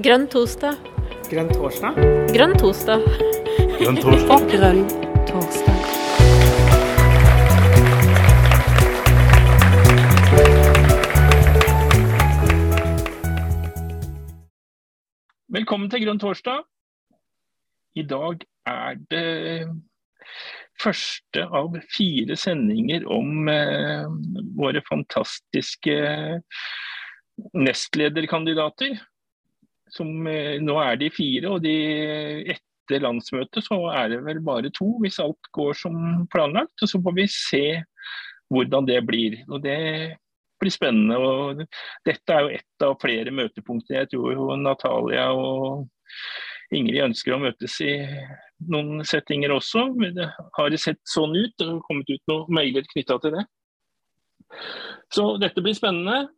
Grønn torsdag. Grønn torsdag? Grønn torsdag. Grønn torsdag. Grønn torsdag. Velkommen til Grønn torsdag. I dag er det første av fire sendinger om eh, våre fantastiske nestlederkandidater. Som, eh, nå er de fire, og de, etter landsmøtet så er det vel bare to, hvis alt går som planlagt. og Så får vi se hvordan det blir. Og Det blir spennende. og Dette er jo ett av flere møtepunkter. Jeg tror jo Natalia og Ingrid ønsker å møtes i noen settinger også. Det har det sett sånn ut. Det har kommet ut noen mailer knytta til det. Så dette blir spennende.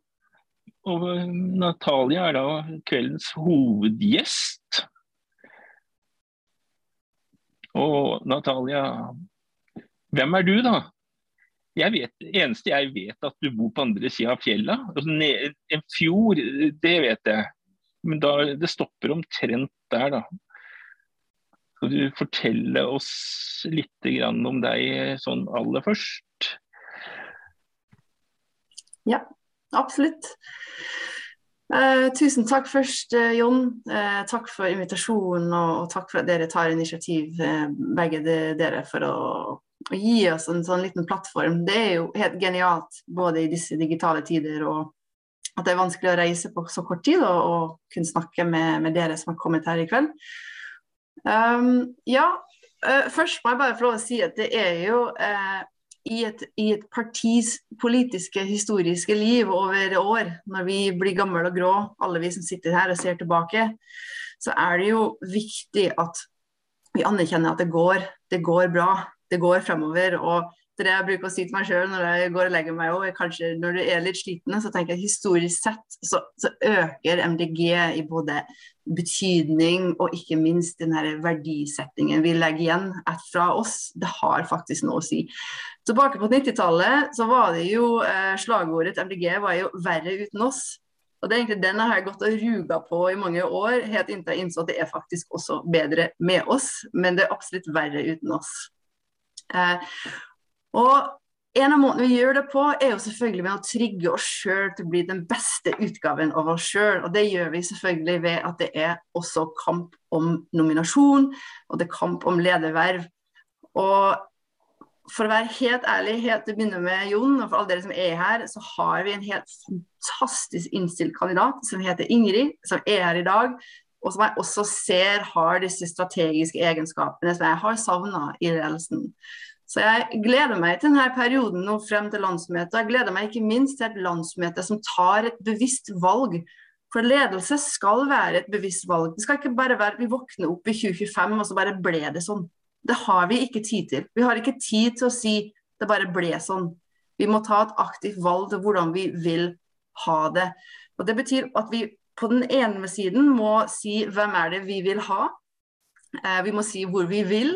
Og Natalia er da kveldens hovedgjest. Og Natalia, hvem er du, da? Jeg vet, eneste jeg vet at du bor på andre sida av fjella. Altså, en fjord, det vet jeg. Men da, det stopper omtrent der, da. Skal du fortelle oss litt om deg sånn aller først? Ja, absolutt. Eh, tusen takk først, eh, Jon. Eh, takk for invitasjonen, og, og, takk for at dere tar initiativ, eh, begge de, dere, for å, å, gi oss en sånn liten plattform. Det er jo helt genialt, både i disse digitale tider og at det er vanskelig å reise på så kort tid, og, og kunne snakke med, med, dere som har kommet her i kveld. Um, ja, uh, først må jeg bare få lov å si at det er jo uh, i et, i et, partis politiske, historiske liv over år, når vi blir gamle og grå, alle vi som sitter her og ser tilbake, så er det jo viktig at vi anerkjenner at det går, det går bra, det går fremover. og det jeg bruker å si til meg sjøl når jeg går og legger meg òg, kanskje når du er litt sliten, så tenker jeg historisk sett så, så, øker MDG i både betydning og ikke minst den her verdisettingen vi legger igjen fra oss. Det har faktisk noe å si. Tilbake på 90-tallet så var det jo eh, slagordet til MDG var jo 'verre uten oss'. Og det er egentlig Den jeg har gått og ruga på i mange år, helt inntil jeg innså at det er faktisk også bedre med oss, men det er absolutt verre uten oss. Eh, og en av måtene vi gjør det på, er jo selvfølgelig med å trygge oss sjøl til å bli den beste utgaven av oss sjøl. Og det gjør vi selvfølgelig ved at det er også kamp om nominasjon, og det er kamp om lederverv. Og for å være helt ærlig, helt til å begynne med Jon, og for alle dere som er her, så har vi en helt fantastisk innstilt kandidat som heter Ingrid, som er her i dag. Og som jeg også ser har disse strategiske egenskapene som jeg har savna i ledelsen. Så jeg gleder meg til denne perioden nå frem til landsmøtet. Jeg gleder meg ikke minst til et landsmøte som tar et bevisst valg. For ledelse skal være et bevisst valg. Det skal ikke bare være vi våkner opp i 2025 og så bare ble det sånn. Det har vi ikke tid til. Vi har ikke tid til å si det bare ble sånn. Vi må ta et aktivt valg til hvordan vi vil ha det. Og Det betyr at vi på den ene siden må si hvem er det vi vil ha. Eh, vi må si hvor vi vil,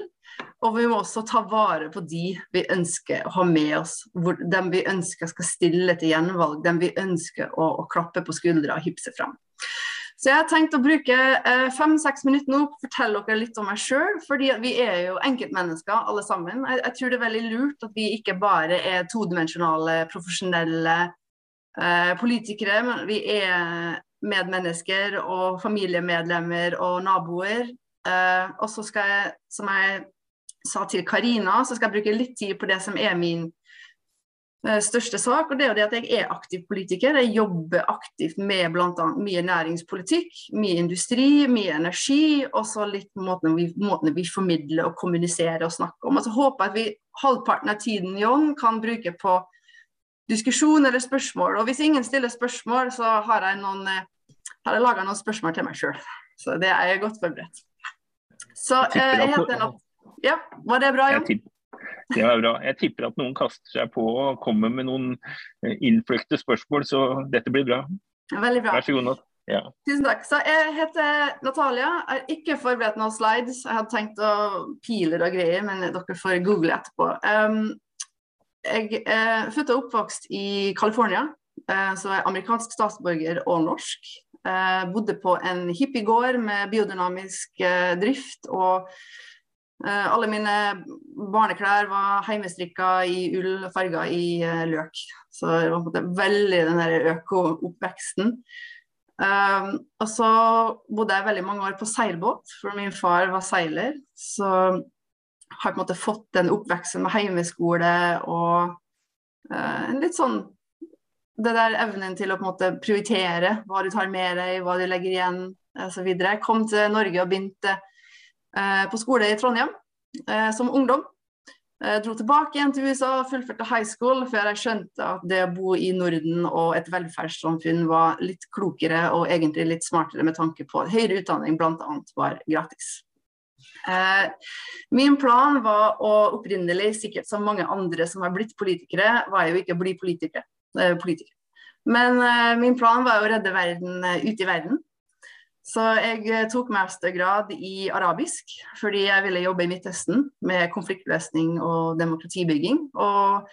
og vi må også ta vare på de vi ønsker å ha med oss. Dem vi ønsker skal stille til gjenvalg. Dem vi ønsker å, å klappe på skuldra og hypse fram. Så jeg har tenkt å bruke eh, fem-seks minutter nå på å fortelle dere litt om meg sjøl. fordi vi er jo enkeltmennesker alle sammen. Jeg, jeg, tror det er veldig lurt at vi ikke bare er todimensjonale, profesjonelle eh, politikere. Men vi er medmennesker og familiemedlemmer og naboer. Eh, og så skal jeg, som jeg sa til Karina, så skal jeg bruke litt tid på det som er min uh, største sak. og det er jo det at Jeg er aktiv politiker. Jeg jobber aktivt med bl.a. mye næringspolitikk, mye industri, mye energi. Og så litt måten vi, måten vi formidler og kommuniserer og snakker om. Og så håper jeg at vi halvparten av tiden John, kan bruke på diskusjon eller spørsmål. Og hvis ingen stiller spørsmål, så har jeg, noen, uh, har jeg laga noen spørsmål til meg sjøl. Så det er jeg godt forberedt. Så jeg heter Natt. Ja, Var det bra, Jon? Det var bra. Jeg tipper at noen kaster seg på og kommer med noen eh, innfløkte spørsmål, så dette blir bra. Veldig bra. Vær så god, Nat. Ja. Tusen takk. Så Jeg heter Natalia. Jeg har ikke forberedt noen slides. Jeg hadde tenkt å pile og greier, men dere får google etterpå. Um, jeg er født og oppvokst i California, uh, så jeg er amerikansk statsborger og norsk. Jeg bodde på en hippiegård med biodynamisk drift. og alle mine barneklær var heimestrikka i ull og farga i løk. Så det var på en måte veldig den der øko-oppveksten. Um, og så bodde jeg veldig mange år på seilbåt, for min far var seiler. Så har jeg på en måte fått den oppveksten med heimeskole og uh, en litt sånn Det der evnen til å på en måte prioritere hva du tar med deg, hva du legger igjen osv. Jeg kom til Norge og begynte uh, på skole i Trondheim uh, som ungdom. Jeg dro tilbake igjen til USA, fullførte high school før jeg skjønte at det å bo i Norden og et velferdssamfunn var litt klokere og egentlig litt smartere med tanke på at høyere utdanning bl.a. var gratis. Eh, min plan var å opprinnelig, sikkert som mange andre som har blitt politikere, var jo ikke å bli politiker. Eh. Men eh, min plan var å redde verden eh, ute i verden. Så jeg eh, tok mastergrad i arabisk fordi jeg ville jobbe i Midtøsten med konfliktløsning og demokratibygging. Og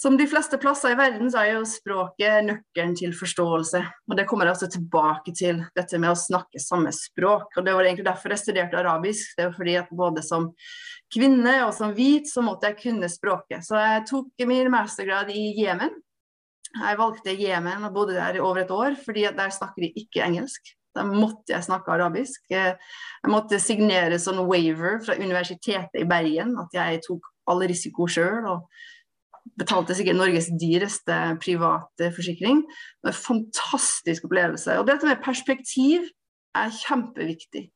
som de fleste plasser i verden, så er jo språket nøkkelen til forståelse. Og det kommer jeg også tilbake til, dette med å snakke samme språk. Og det var egentlig derfor jeg studerte arabisk. Det var fordi at både som kvinne og som hvit så måtte jeg kunne språket. Så jeg tok min mastergrad i Jemen. Jeg valgte Jemen og bodde der i over et år, fordi der snakker de ikke engelsk. Da måtte jeg snakke arabisk. Eh, jeg måtte signere sånn waiver fra Universitetet i Bergen, at jeg tok all risiko sjøl. Og betalte sikkert Norges dyreste private forsikring. Det var en fantastisk opplevelse. Og dette med perspektiv er kjempeviktig.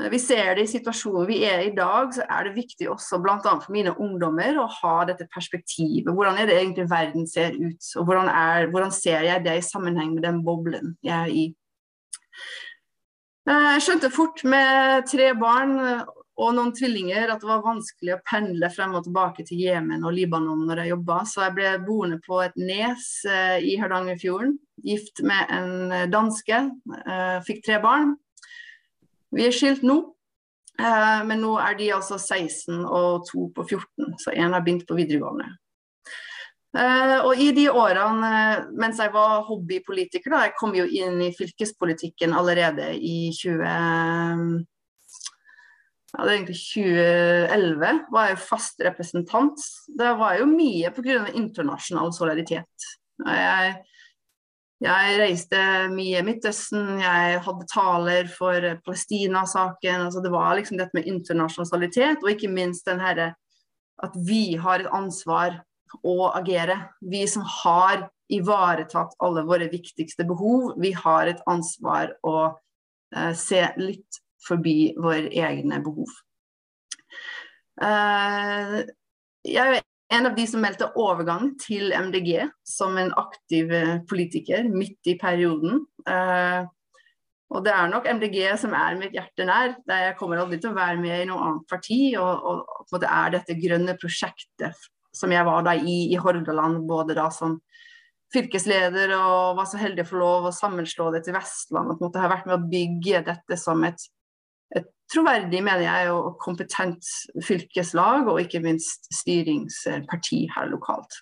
Eh, vi ser det i situasjonen vi er i i dag, så er det viktig også bl.a. for mine ungdommer å ha dette perspektivet. Hvordan er det egentlig verden ser ut, og hvordan, er, hvordan ser jeg det i sammenheng med den boblen jeg er i. Eh, jeg skjønte fort med tre barn eh, og noen tvillinger at det var vanskelig å pendle frem og tilbake til Jemen og Libanon når jeg jobba, så jeg ble boende på et nes eh, i Hardangerfjorden. Gift med en danske. Fikk tre barn. Vi er skilt nå, men nå er de altså 16 og to på 14, så én har begynt på videregående. Uh, og i de årene uh, mens jeg var hobbypolitiker, da, jeg kom jo inn i fylkespolitikken allerede i 20... Ja, det er egentlig 2011 var jeg jo fast representant. Det var jo mye pga. internasjonal solidaritet. Jeg, jeg reiste mye i Midtøsten, jeg hadde taler for Palestina-saken. altså Det var liksom dette med internasjonal solidaritet, og ikke minst den herre at vi har et ansvar å agere. Vi som har ivaretatt alle våre viktigste behov, vi har et ansvar å eh, se litt forbi våre egne behov. Eh, jeg er en av de som meldte overgang til MDG som en aktiv eh, politiker midt i perioden. Eh, og det er nok MDG som er mitt hjerte nær. Jeg kommer aldri til å være med i noe annet parti. Og, og, og det er dette grønne prosjektet som jeg var da i, i Hordaland, både da som fylkesleder og var så heldig å få lov å sammenslå det til Vestland. og på en måte har vært med å bygge dette som et, et troverdig, mener jeg, og kompetent fylkeslag, og ikke minst styringsparti her lokalt.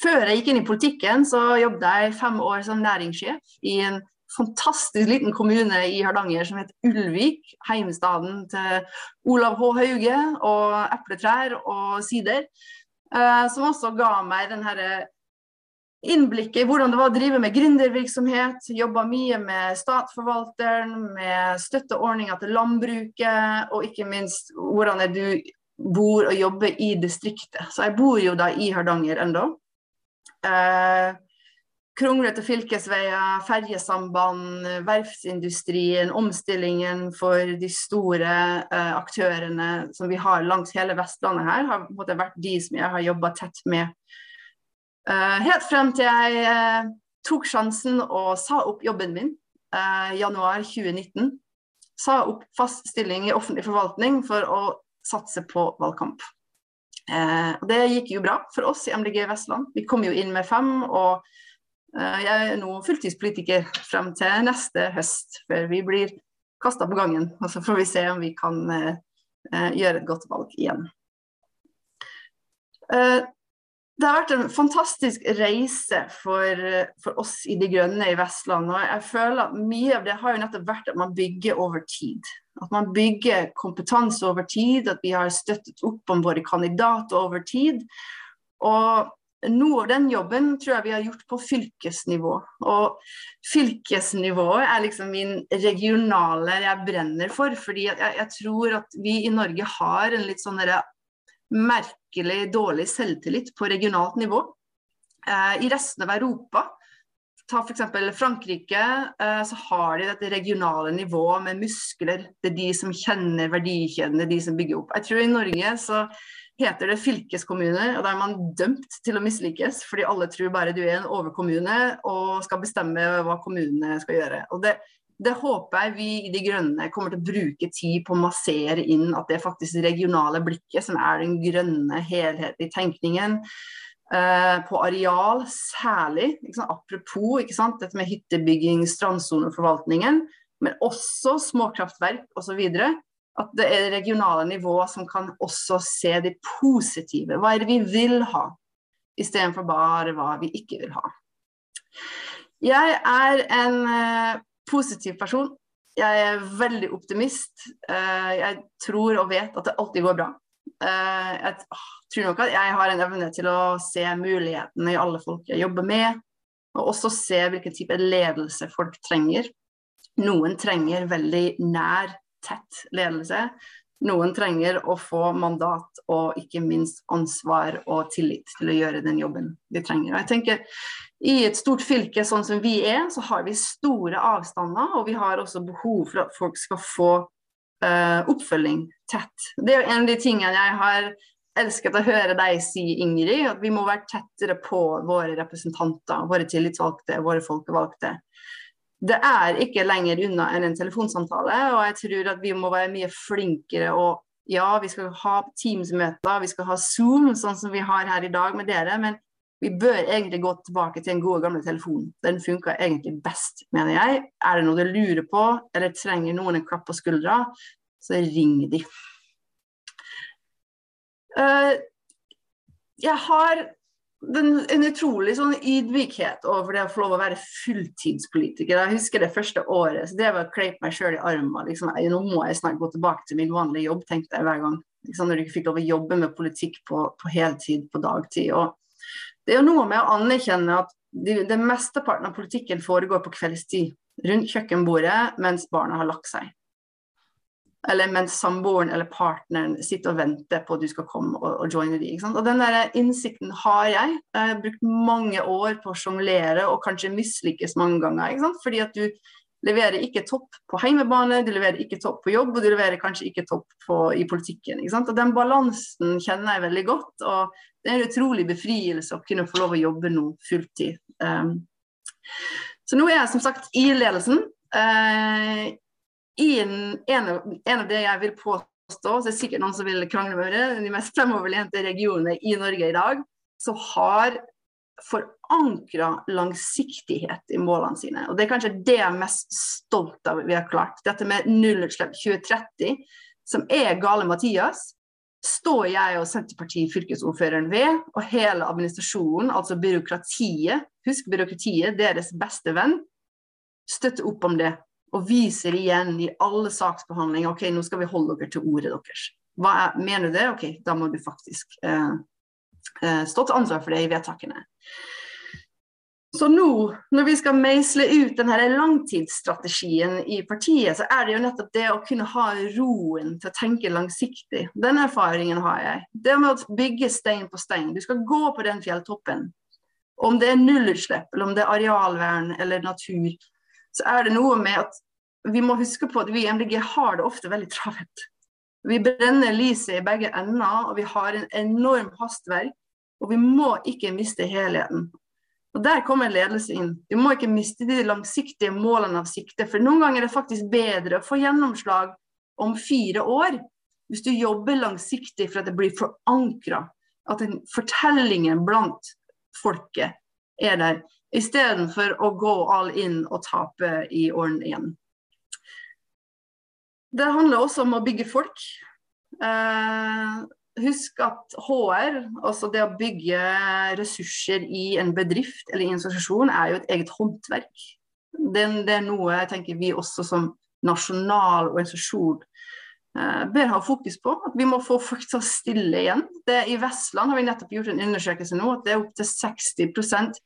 Før jeg gikk inn i politikken, så jobbet jeg fem år som næringssjef i en fantastisk liten kommune i Hardanger som het Ulvik. Heimstaden til Olav H. Hauge og epletrær og sider. Uh, som også ga meg den innblikket i hvordan det var å drive med gründervirksomhet. Jobba mye med statsforvalteren, med støtteordninger til landbruket, og ikke minst hvordan du bor og jobber i distriktet. Så jeg bor jo da i Hardanger ennå. Kronglete fylkesveier, ferjesamband, verftsindustrien, omstillingen for de store eh, aktørene som vi har langs hele Vestlandet her, har måte, vært de som jeg har jobba tett med. Eh, helt frem til jeg eh, tok sjansen og sa opp jobben min i januar 2019. Sa opp fast stilling i offentlig forvaltning for å satse på valgkamp. det gikk jo bra for oss i MDG Vestland. Vi kom jo inn med fem. og Eh, jeg er nå fulltidspolitiker frem til neste høst, før vi blir kasta på gangen. Og så får vi se om vi kan eh, eh, gjøre et godt valg igjen. det har vært en fantastisk reise for, for, oss i De Grønne i Vestland. og jeg føler at Mye av det har jo nettopp vært at man bygger over tid. At man bygger kompetanse over tid, at vi har støttet opp om våre kandidater over tid. Og noe av den jobben tror jeg vi har gjort på fylkesnivå. Og fylkesnivået er liksom min regionale jeg brenner for. Fordi jeg, jeg tror at vi i Norge har en litt sånn merkelig dårlig selvtillit på regionalt nivå. Eh, I resten av Europa, ta f.eks. Frankrike, eh, så har de dette regionale nivået med muskler. Det er de som kjenner verdikjeden, det er de som bygger opp. Jeg tror i Norge så heter det fylkeskommune, og da er man dømt til å mislykkes, fordi alle tror bare du er en overkommune og skal bestemme hva kommunene skal gjøre. Og det, det håper jeg vi i De Grønne kommer til å bruke tid på å massere inn at det er faktisk det regionale blikket som er den grønne, helhetlige tenkningen. Uh, på areal særlig, apropos dette med hyttebygging, strandsoneforvaltningen, men også småkraftverk osv. At det er regionale nivået som kan også se det positive. Hva er det vi vil ha, istedenfor bare hva vi ikke vil ha. Jeg er en uh, positiv person. Jeg er veldig optimist. Eh, jeg tror og vet at det alltid går bra. Eh, jeg tror nok at jeg har en evne til å se mulighetene i alle folk jeg jobber med, og også se hvilken type ledelse folk trenger. Noen trenger veldig nær, tett ledelse. Noen trenger å få mandat og ikke minst ansvar og tillit til å gjøre den jobben de trenger. Og jeg tenker i et stort fylke sånn som vi er, så har vi store avstander, og vi har også behov for at folk skal få uh, oppfølging tett. Det er en av de tingene jeg har elsket å høre deg si, Ingrid, at vi må være tettere på våre representanter, våre tillitsvalgte, våre folkevalgte. Det er ikke lenger unna enn en telefonsamtale, og jeg tror at vi må være mye flinkere og ja, vi skal ha Teams-møter, vi skal ha Zoom, sånn som vi har her i dag med dere. men vi bør egentlig gå tilbake til den gode, gamle telefonen. Den funker egentlig best, mener jeg. Er det noe du lurer på, eller trenger noen en klapp på skuldra, så ring de. Uh, jeg har den, en utrolig sånn ydmykhet over det å få lov å være fulltidspolitiker. Jeg husker det første året, så det var å kleipe meg sjøl i armen. Liksom, nå må jeg snart gå tilbake til min vanlige jobb, tenkte jeg hver gang. Liksom, når du ikke fikk lov å jobbe med politikk på, på heltid på dagtid. Og det er jo noe med å anerkjenne at det de mesteparten av politikken foregår på kveldstid. Rundt kjøkkenbordet mens barna har lagt seg. Eller mens samboeren eller partneren sitter og venter på at du skal komme og, og joine dem. Og Den der innsikten har jeg. Jeg har brukt mange år på å sjonglere og kanskje mislykkes mange ganger. Fordi at du leverer ikke topp på heimebane, du leverer ikke topp på jobb, og du leverer kanskje ikke topp på, i politikken. Og Den balansen kjenner jeg veldig godt. og Det er en utrolig befrielse å kunne få lov å jobbe nå fulltid. Um, så nå er jeg som sagt i ledelsen. I en, en, av, en, av, det jeg vil påstå, så er det sikkert noen som vil krangle med det, de mest fremoverlente regionene i Norge i dag, så har forankra langsiktighet i målene sine. Og Det er kanskje det jeg er mest stolt av vi har klart. Dette med nullutslipp 2030, som er gale Mathias, står jeg og Senterpartiet fylkesordføreren ved, og hele administrasjonen, altså byråkratiet, husk byråkratiet, deres beste venn, støtter opp om det. Og viser igjen i alle saksbehandlinger ok, nå skal vi holde dere til ordet deres. Hva er, mener du det? Ok, da må du faktisk eh, Eh, stå til ansvar for det i vedtakene. Så nå, når vi skal meisle ut denne langtidsstrategien i partiet, så er det jo nettopp det å kunne ha roen til å tenke langsiktig. Den erfaringen har jeg. Det med å bygge stein på stein. Du skal gå på den fjelltoppen. Om det er nullutslipp, eller om det er arealvern eller natur, så er det noe med at vi må huske på at vi i MDG har det ofte veldig travelt. Vi brenner lyset i begge ender, og vi har en enorm hastverk. Og vi må ikke miste helheten. Og Der kommer ledelse inn. Vi må ikke miste de langsiktige målene av sikte. For noen ganger er det faktisk bedre å få gjennomslag om fire år, hvis du jobber langsiktig for at det blir forankra. At den fortellingen blant folket er der, istedenfor å gå all in og tape i årene igjen. Det handler også om å bygge folk. Eh, husk at HR, altså det å bygge ressurser i en bedrift eller i en organisasjon, er jo et eget håndverk. Det, det er noe jeg tenker vi også som nasjonal organisasjon eh, bør ha fokus på. At vi må få folk til å stille igjen. Det, I Vestland har vi nettopp gjort en undersøkelse nå at det er opptil 60%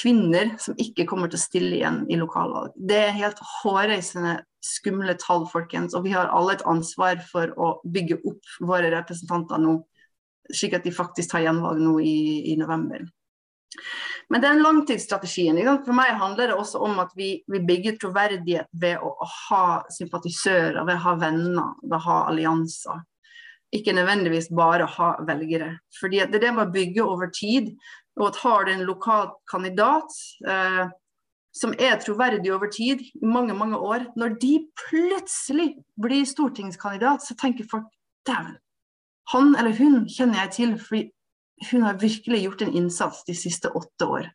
kvinner som ikke kommer til å stille igjen i lokalvalg. Det er helt hårreisende skumle tall, folkens. Og vi har alle et ansvar for å bygge opp våre representanter nå, slik at de faktisk tar gjenvalg nå i, i november. Men den langtidsstrategien For meg handler det også om at vi, vi bygger troverdighet ved å, ha sympatisører, ved å ha venner, ved å ha allianser. Ikke nødvendigvis bare ha velgere. Fordi Det er det med å bygge over tid. Og at har du en lokal kandidat eh, som er troverdig over tid, i mange, mange år, når de plutselig blir stortingskandidat, så tenker folk dæven, han eller hun kjenner jeg til, fordi hun har virkelig gjort en innsats de siste åtte år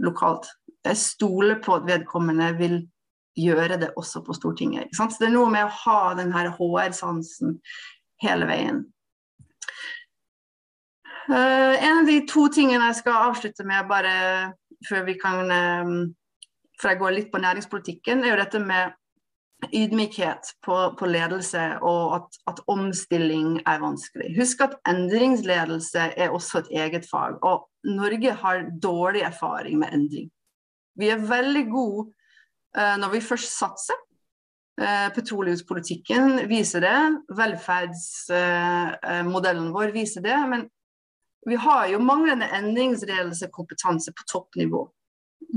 lokalt. Jeg stoler på at vedkommende vil gjøre det også på Stortinget. Så det er noe med å ha den her HR-sansen hele veien. Uh, en av de to tingene jeg skal avslutte med, bare før vi kan uh, For jeg går litt på næringspolitikken, er jo dette med ydmykhet på, på ledelse, og at, at, omstilling er vanskelig. Husk at endringsledelse er også et eget fag, og Norge har dårlig erfaring med endring. Vi er veldig gode uh, når vi først satser. Uh, petroleumspolitikken viser det, velferdsmodellen uh, vår viser det. Men vi har jo manglende endringsledelseskompetanse på toppnivå.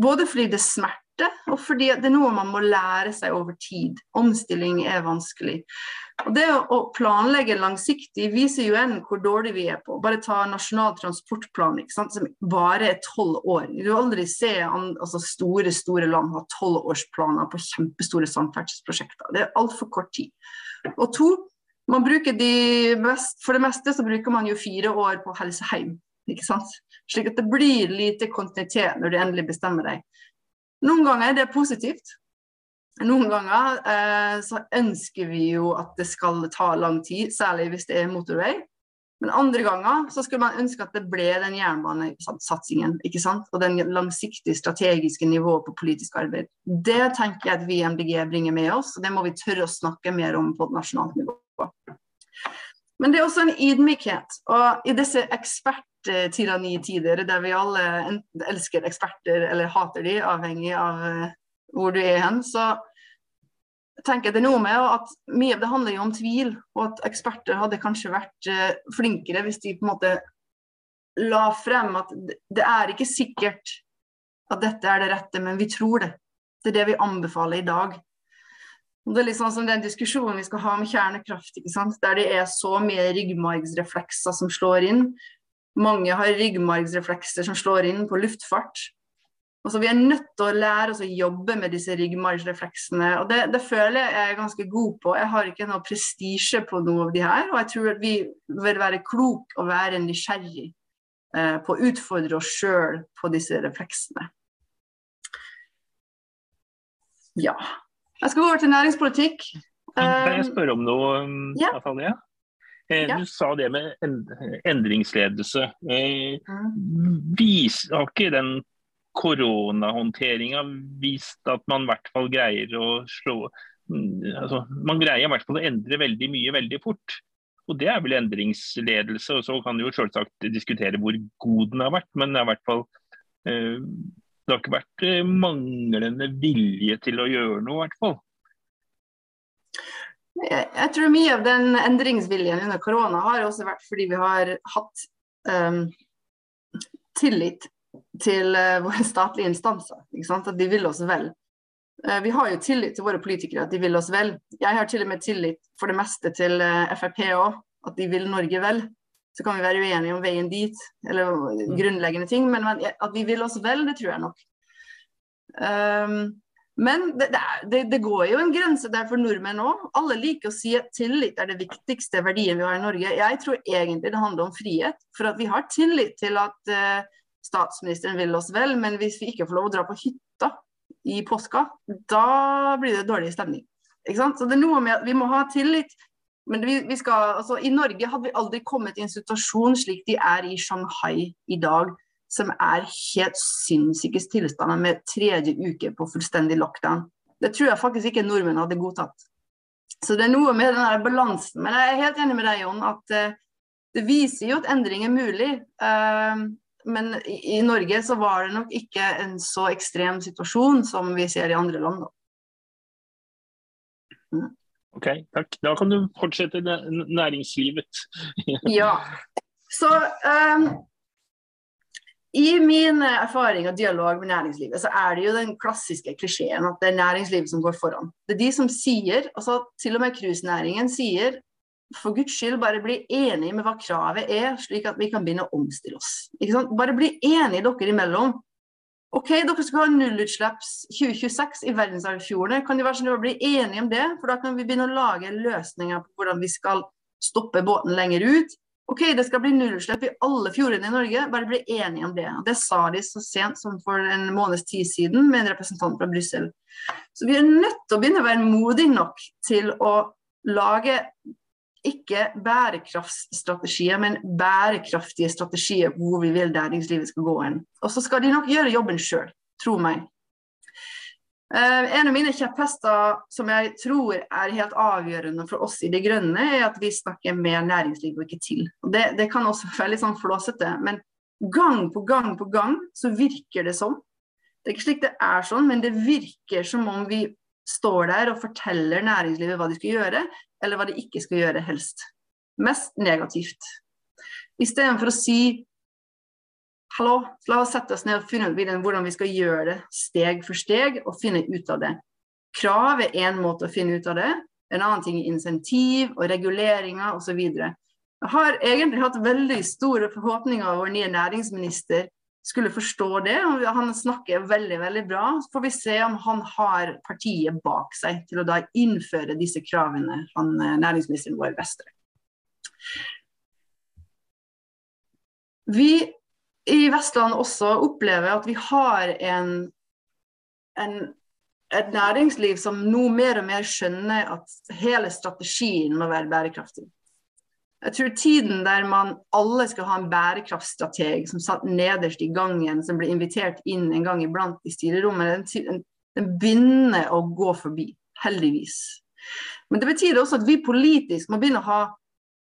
Både fordi det smerter, og fordi det er noe man må lære seg over tid. Omstilling er vanskelig. Og Det å planlegge langsiktig viser jo en hvor dårlig vi er på. Bare ta Nasjonal transportplan, som bare er tolv år. Du vil aldri se altså store store land ha tolvårsplaner på kjempestore samferdselsprosjekter. Det er altfor kort tid. Og to, man bruker de best, For det meste så bruker man jo fire år på helseheim. Slik at det blir lite kontinuitet når du endelig bestemmer deg. Noen ganger er det positivt. Noen ganger eh, så ønsker vi jo at det skal ta lang tid, særlig hvis det er motorvei. Men andre ganger så skulle man ønske at det ble den jernbanesatsingen ikke sant? og den langsiktige strategiske nivået på politisk arbeid. Det tenker jeg at vi i MDG bringer med oss, og det må vi tørre å snakke mer om på et nasjonalt nivå. Men det er også en ydmykhet. Og i disse eksperttyrannitider, der vi alle elsker eksperter eller hater de, avhengig av eh, hvor du er hen, så tenker jeg det er noe med at mye av det handler jo om tvil, og at eksperter hadde kanskje vært uh, flinkere hvis de på en måte la frem at det er ikke sikkert at dette er det rette, men vi tror det. Det er det vi anbefaler i dag. Det er litt sånn som den diskusjonen vi skal ha om kjernekraft, der det er så mye ryggmargsreflekser som slår inn. Mange har ryggmargsreflekser som slår inn på luftfart. Altså, vi er nødt til å lære oss å jobbe med disse ryggmargsrefleksene. og det, det, føler jeg er ganske god på. Jeg har ikke noe prestisje på noe av de her. Og jeg tror at vi vil være klok og være nysgjerrig eh, på å utfordre oss sjøl på disse refleksene. Ja. Jeg skal gå over til næringspolitikk. Kan jeg um, spørre om noe, ja. Natalia? Eh, ja. Du sa det med endringsledelse. Eh, mm. Vis, har ikke den koronahåndteringa vist at man i hvert fall greier å slå mm, altså, Man greier i hvert fall å endre veldig mye veldig fort. Og Det er vel endringsledelse. og Så kan du jo selvsagt diskutere hvor god den har vært, men det har i hvert fall eh, det har ikke vært eh, manglende vilje til å gjøre noe, i hvert fall. Jeg, jeg tror mye av den endringsviljen under korona har også vært fordi vi har hatt um, tillit til uh, våre statlige instanser. At de vil oss vel. Uh, vi har jo tillit til våre politikere, at de vil oss vel. Jeg har til og med tillit for det meste til uh, Frp òg, at de vil Norge vel. Så kan vi være uenige om veien dit, eller mm. grunnleggende ting, men at vi vil oss vel, det tror jeg nok. Um, men det, det, det, går jo en grense der for nordmenn òg. Alle liker å si at tillit er det viktigste verdien vi har i Norge. Jeg tror egentlig det handler om frihet. For at vi har tillit til at uh, statsministeren vil oss vel, men hvis vi ikke får lov å dra på hytta i påska, da blir det dårlig stemning. Så det er noe med at Vi må ha tillit Men vi, vi skal, altså, I Norge hadde vi aldri kommet i en situasjon slik de er i Shanghai i dag, som er helt sinnssyke tilstander med tredje uke på fullstendig lockdown. Det tror jeg faktisk ikke nordmenn hadde godtatt. Så det er noe med den balansen. Men jeg er helt enig med deg, Jon, at uh, det viser jo at endring er mulig. Uh, men i, i, Norge så var det nok ikke en så ekstrem situasjon som vi ser i andre land. Mm. Ok, takk. Da kan du fortsette næringslivet. ja. Så um, i min erfaring og dialog med næringslivet, så er det jo den klassiske klisjeen at det er næringslivet som går foran. Det er de som sier, altså til og med cruisenæringen sier for guds skyld bare bli enige med hva kravet er, slik at vi kan begynne å omstille oss. Bare bli enige dere imellom. OK, dere skal ha nullutslipps 2026 i verdensarvfjordene. Kan de være sånn å bli enige om det? For da kan vi begynne å lage løsninger på hvordan vi skal stoppe båten lenger ut. OK, det skal bli nullutslipp i alle fjordene i Norge, bare bli enige om det. Det sa de så sent som for en måneds tid siden med en representant fra Brussel. Så vi er nødt til å begynne å være modige nok til å lage ikke bærekraftsstrategier, men bærekraftige strategier hvor vi vil næringslivet skal gå hen. Og så skal de nok gjøre jobben sjøl, tro meg. Uh, en av mine kjepphester som jeg tror er helt avgjørende for oss i De Grønne, er at vi snakker med næringslivet og ikke til. Det, det, kan også være litt sånn flåsete, men gang på gang på gang så virker det sånn. Det er ikke slik det er sånn, men det virker som om vi står der og forteller næringslivet hva de skal gjøre, eller hva de ikke skal gjøre, helst. Mest negativt. Istedenfor å si Hallo, la oss sette oss ned og finne ut hvordan vi skal gjøre det steg for steg, og finne ut av det. Krav er én måte å finne ut av det. En annen ting er insentiv og reguleringer osv. Jeg har egentlig hatt veldig store forhåpninger av vår nye næringsminister skulle forstå det. Han snakker veldig veldig bra. Så får vi se om han har partiet bak seg til å da innføre disse kravene, han eh, næringsministeren vår Vestre. Vi i Vestland også opplever at vi har en, en, et næringsliv som nå mer og mer skjønner at hele strategien må være bærekraftig. Jeg tror tiden der man alle skal ha en bærekraftstrateg som satt nederst i gangen, som blir invitert inn en gang iblant i styrerommet, den, den begynner å gå forbi. Heldigvis. Men det betyr også at vi politisk må begynne å ha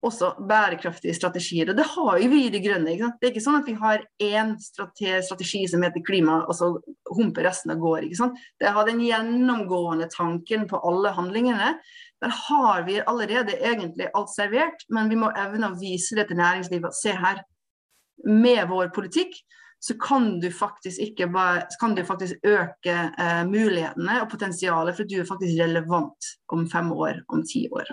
også bærekraftige strategier. Og det har jo vi i De grønne. Det er ikke sånn at vi har én strategi som heter klima, og så humper resten av går. Det har den gjennomgående tanken på alle handlingene. Der har vi allerede egentlig alt servert, men vi må evne å vise det til næringslivet. Se her, med vår politikk så kan du faktisk, bare, kan du faktisk øke eh, mulighetene og potensialet for du er faktisk relevant om fem år, om ti år.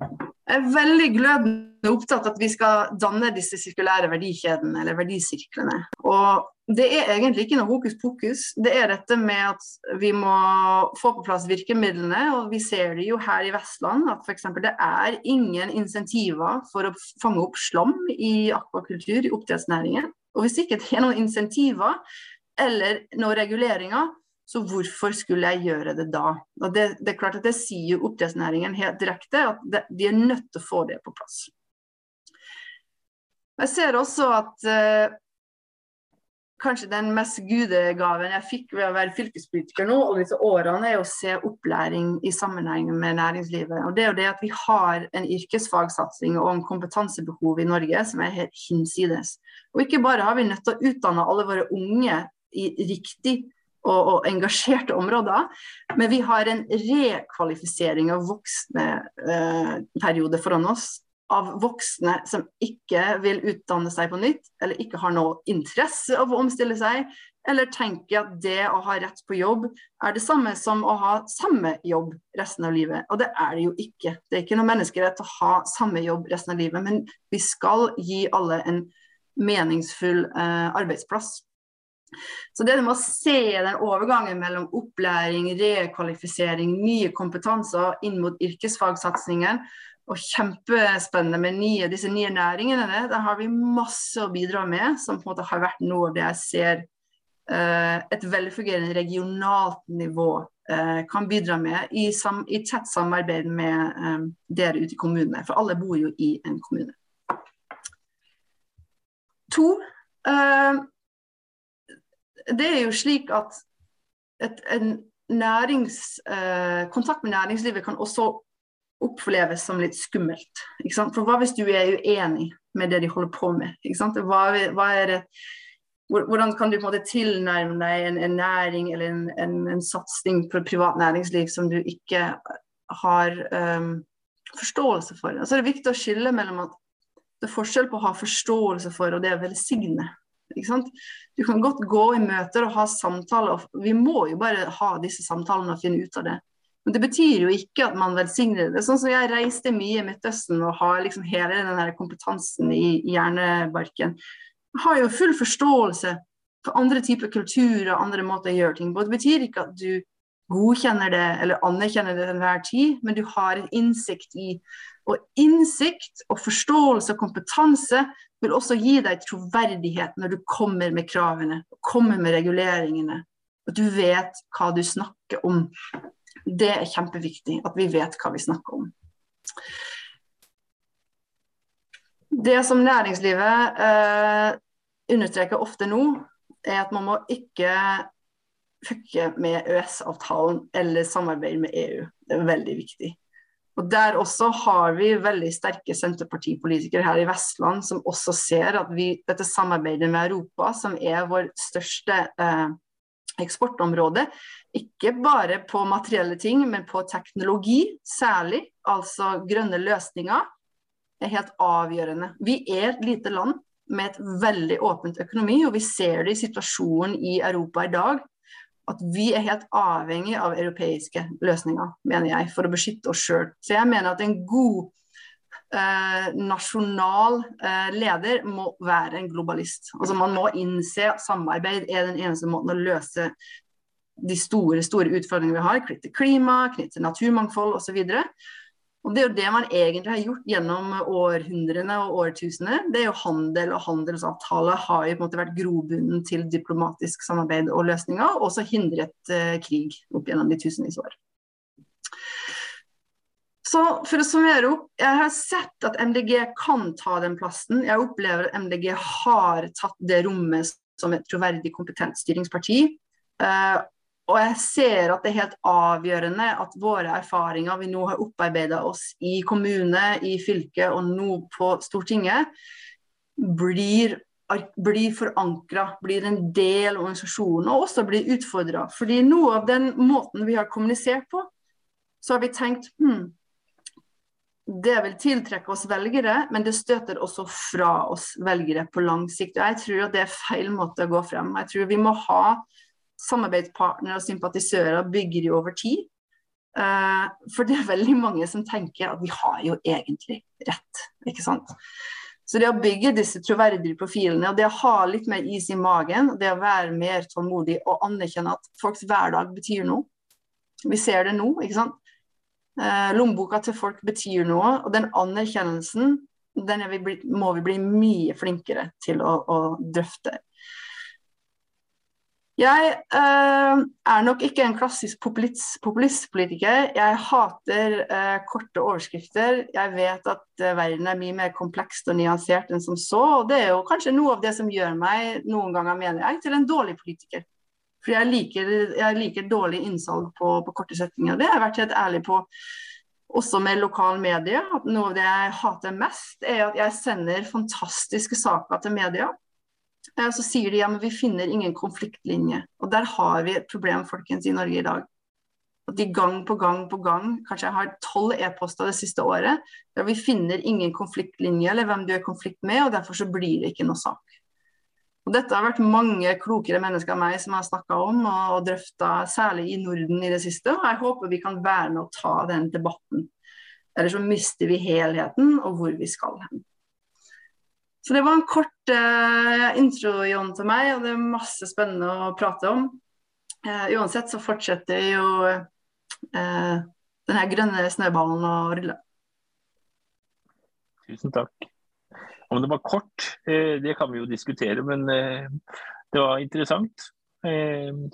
Jeg er veldig glødende opptatt av at vi skal danne disse sirkulære verdikjedene, eller verdisirklene. Og det er egentlig ikke noe hokus pokus. Det er dette med at vi må få på plass virkemidlene. Og vi ser det jo her i Vestland at f.eks. det er ingen insentiver for å fange opp slam i akvakultur, i oppdrettsnæringen. Og hvis ikke det er noen insentiver eller noen reguleringer, så hvorfor skulle jeg gjøre det da? Og det, det er klart at det sier oppdrettsnæringen helt direkte, at de er nødt til å få det på plass. Jeg ser også at eh, kanskje den mest gudegaven jeg fikk ved å være fylkespolitiker nå, og disse årene, er å se opplæring i sammenheng med næringslivet. Og det er jo det at vi har en yrkesfagsatsing og en kompetansebehov i Norge som er helt hinsides. Og ikke bare har vi nødt til å utdanne alle våre unge i riktig og, og, engasjerte områder. Men vi har en rekvalifisering av voksne eh, foran oss. Av voksne som ikke vil utdanne seg på nytt, eller ikke har noe interesse av å omstille seg. Eller tenker at det å ha rett på jobb er det samme som å ha samme jobb resten av livet. Og det er det jo ikke. Det er ikke noe menneskerett å ha samme jobb resten av livet. Men vi skal gi alle en meningsfull eh, arbeidsplass. Så det med å se den overgangen mellom opplæring, rekvalifisering, nye kompetanser inn mot yrkesfagsatsingen, og kjempespennende med nye, disse nye næringene, der har vi masse å bidra med, som på en måte har vært noe av det jeg ser uh, et velfungerende regionalt nivå eh, kan bidra med i, sam, i tett samarbeid med eh, dere ute i kommunene. For alle bor jo i en kommune. To, eh, det er jo slik at et, en nærings, eh, kontakt med næringslivet kan også oppleves som litt skummelt. For hva hvis du er uenig med det de holder på med? Hva, hva det, hvordan kan du på en måte tilnærme deg en, en næring eller en, en, en, satsing på privat næringsliv som du ikke har um, forståelse for? Altså, det er viktig å skille mellom at det er forskjell på å ha forståelse for og det å velsigne. Du kan godt gå i møter og ha samtaler, vi må jo bare ha disse samtalene og finne ut av det. Men det betyr jo ikke at man velsigner det. Sånn som Jeg reiste mye i Midtøsten og har liksom hele den kompetansen i hjernebarken. Jeg har jo full forståelse for andre typer kulturer og andre måter å gjøre ting på. Det betyr ikke at du godkjenner det eller anerkjenner det til enhver tid, men du har en innsikt i Og innsikt og forståelse og kompetanse vil også gi deg troverdighet når du kommer med kravene, kommer med reguleringene. At du vet hva du snakker om. Det er kjempeviktig at vi vet hva vi snakker om. Det som næringslivet eh, understreker ofte nå, er at man må ikke fucke med EØS-avtalen eller samarbeide med EU. Det er veldig viktig. Og Der også har vi veldig sterke senterpartipolitikere her i Vestland som også ser at vi, dette samarbeidet med Europa, som er vår største eh, eksportområde, ikke bare på materielle ting, men på teknologi særlig, altså grønne løsninger, er helt avgjørende. Vi er et lite land med et veldig åpent økonomi, og vi ser det i situasjonen i Europa i dag. At vi er helt avhengig av europeiske løsninger, mener jeg, for å beskytte oss sjøl. Så jeg mener at en god eh, nasjonal eh, leder må være en globalist. Altså Man må innse at samarbeid er den eneste måten å løse de store store utfordringene vi har, knyttet til klima, knyttet til naturmangfold osv. Og Det er jo det man egentlig har gjort gjennom århundrene og årtusener. Det er jo Handel og handelsavtale har jo på en måte vært grobunnen til diplomatisk samarbeid og løsninger, og også hindret eh, krig opp gjennom de tusenvis år. Så for å summere opp, Jeg har sett at MDG kan ta den plassen. Jeg opplever at MDG har tatt det rommet som et troverdig, kompetent styringsparti. Og jeg ser at det er helt avgjørende at våre erfaringer vi nå har opparbeida oss i kommune, i fylke og nå på Stortinget, blir, blir forankra, blir en del av organisasjonen og også blir utfordra. Fordi noe av den måten vi har kommunisert på, så har vi tenkt hm, det vil tiltrekke oss velgere, men det støter også fra oss velgere på lang sikt. Og jeg tror at det er feil måte å gå frem. Jeg tror vi må ha samarbeidspartnere og sympatisører bygger jo over tid. Uh, for det er veldig mange som tenker at vi har jo egentlig rett, ikke sant. Så det å bygge disse troverdige profilene, og det å ha litt mer is i magen, det å være mer tålmodig og anerkjenne at folks hverdag betyr noe. Vi ser det nå, ikke sant. Uh, lommeboka til folk betyr noe, og den anerkjennelsen den vi blitt, må vi bli mye flinkere til å, å drøfte. Jeg eh, er nok ikke en klassisk populistpolitiker. Jeg hater eh, korte overskrifter. Jeg vet at eh, verden er mye mer komplekst og nyansert enn som så. Og det er jo kanskje noe av det som gjør meg, noen ganger mener jeg, til en dårlig politiker. For jeg liker, jeg liker dårlig innsalg på, på, korte setninger. Det har jeg vært helt ærlig på også med lokal medie. At noe av det jeg hater mest, er at jeg sender fantastiske saker til media så sier de ja, men vi finner ingen konfliktlinje. Og der har vi et problem folkens i Norge i dag. At de gang på gang på gang, kanskje jeg har tolv e-poster det siste året, der vi finner ingen konfliktlinje eller hvem du er i konflikt med, og derfor så blir det ikke noe sak. Og Dette har vært mange klokere mennesker enn meg som har snakka om og, og drøfta, særlig i Norden i det siste. og Jeg håper vi kan være med å ta den debatten. Eller så mister vi helheten og hvor vi skal hen. Så det var en kort uh, intro Jon, til meg, og det er masse spennende å prate om. Uh, uansett så fortsetter jo uh, den her grønne snøballen å rulle. Tusen takk. Om det var kort, det kan vi jo diskutere, men det var interessant.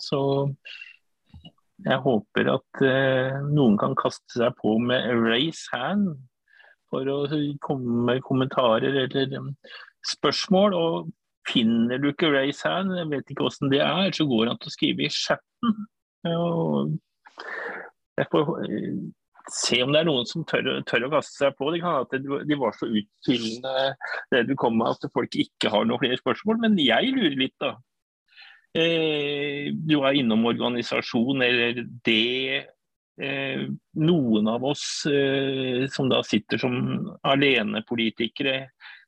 Så jeg håper at noen kan kaste seg på med 'raise hand' for å komme med kommentarer eller um, spørsmål. Og finner du ikke 'raise hand', jeg vet ikke hvordan det er, så går det an å skrive i chatten. Og jeg får uh, se om det er noen som tør, tør å kaste seg på. Det kan at de var så utfyllende det du kom med at folk ikke har noen flere spørsmål. Men jeg lurer litt, da. Eh, du er innom organisasjon eller det. Eh, noen av oss eh, som da sitter som alenepolitikere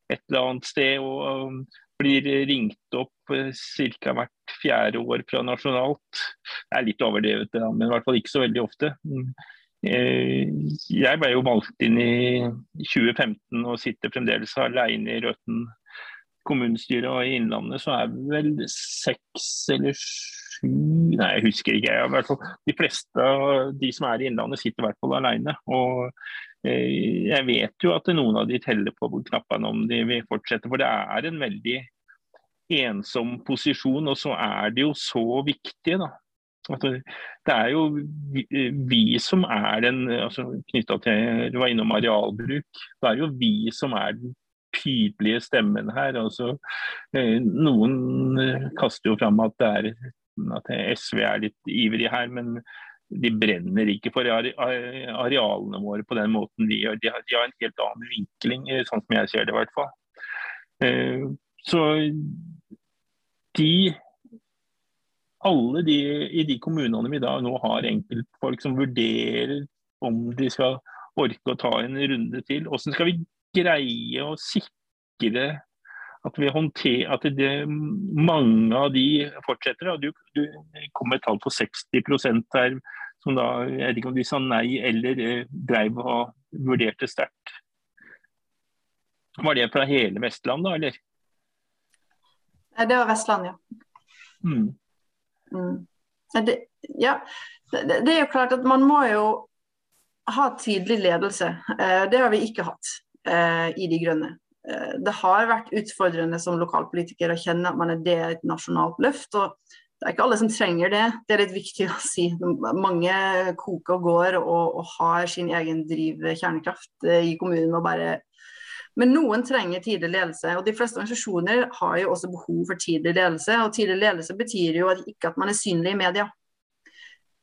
et eller annet sted og blir ringt opp ca. hvert fjerde år fra nasjonalt. Det er litt overdrevet, men i hvert fall ikke så veldig ofte. Jeg ble jo valgt inn i 2015 og sitter fremdeles alene i Røten kommunestyret og i Innlandet så er det vel seks eller sju Nei, jeg husker ikke. Jeg, hvert fall, de fleste av de som er i Innlandet, sitter i hvert fall alene. Og eh, jeg vet jo at noen av de teller på knappene om de vil fortsette. For det er en veldig ensom posisjon, og så er det jo så viktig, da. Altså, det er jo vi, vi som er den altså, knytta til Du var innom arealbruk. Det er jo vi som er den tydelige stemmen her. Altså, eh, noen kaster jo fram at, det er, at SV er litt ivrig her, men de brenner ikke for arealene våre på den måten de gjør. De har, de har en helt annen vinkling, eh, sånn som jeg ser det i hvert fall. Så de alle de i de kommunene vi da nå har enkeltfolk som vurderer om de skal orke å ta en runde til. Hvordan skal vi greie å sikre at, vi håndter, at det, mange av de fortsetter. Du, du kom med et tall på 60% her, som da, jeg vet ikke om de sa nei eller eh, dreiv og vurderte sterkt. Var det fra hele Vestlandet, eller? Det var Vestland, ja. Mm. Mm. Det, ja. Det, det, er jo klart at man må jo ha tydelig ledelse. Eh, det har vi ikke hatt eh, i De grønne. Eh, det har vært utfordrende som lokalpolitiker å kjenne at man er det et nasjonalt løft. og det er ikke alle som trenger det, det er litt viktig å si. Mange koker og går og, og har sin egen driv kjernekraft eh, i kommunen. og bare men noen trenger tidlig ledelse, og de fleste organisasjoner har jo også behov for tidlig ledelse. Og tidlig ledelse betyr jo ikke at man er synlig i media.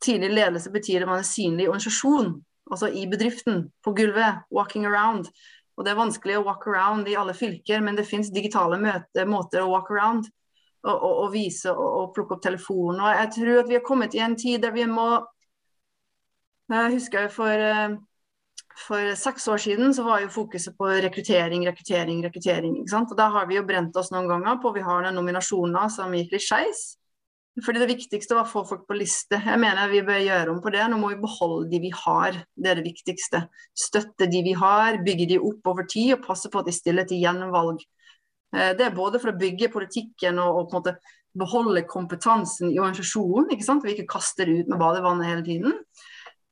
Tidlig ledelse betyr at man er synlig i organisasjon, altså i bedriften, på gulvet, walking around. Og Det er vanskelig å walk around i alle fylker, men det finnes digitale møte, måter å walk around og, og, og vise og, og, plukke opp telefonen. Og Jeg tror at vi har kommet i en tid der vi må Jeg husker for, eh, for seks år siden så var jo fokuset på rekruttering, rekruttering, rekruttering. ikke sant? Og Da har vi jo brent oss noen ganger på vi har noen nominasjoner som gikk litt skeis. Fordi Det viktigste var å få folk på liste. Jeg mener vi bør gjøre om på det. Nå må vi beholde de vi har. Det er det viktigste. Støtte de vi har, bygge de opp over tid og passe på at de stiller til gjenvalg. Eh, det er både for å bygge politikken og, og på en måte beholde kompetansen i organisasjonen. ikke sant? Vi ikke kaster ut med badevannet hele tiden.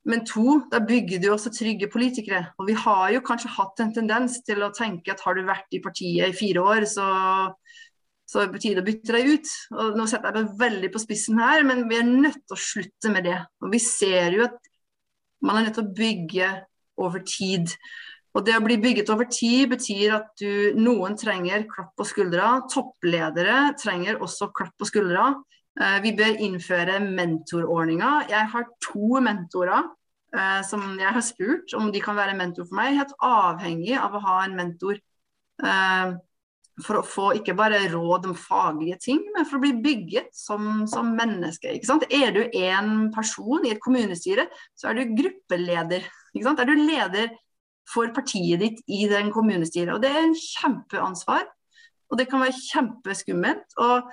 Men to, da bygger du også trygge politikere. Og vi har jo kanskje hatt en tendens til å tenke at har du vært i partiet i fire år, så så det betyr å bytte deg ut. Og nå setter jeg meg veldig på spissen her, men vi er nødt til å slutte med det. Og vi ser jo at man er nødt til å bygge over tid. Og det å bli bygget over tid betyr at du, noen trenger klapp på skuldra. Toppledere trenger også klapp på skuldra. Eh, vi bør innføre mentorordninger. Jeg har to mentorer eh, som jeg har spurt om de kan være mentor for meg. Helt avhengig av å ha en mentor. For å få ikke bare råd om faglige ting, men for å bli bygget som, som menneske. Er du én person i et kommunestyre, så er du gruppeleder. Er du leder for partiet ditt i den kommunestyret. Og Det er en kjempeansvar, og det kan være kjempeskummelt. og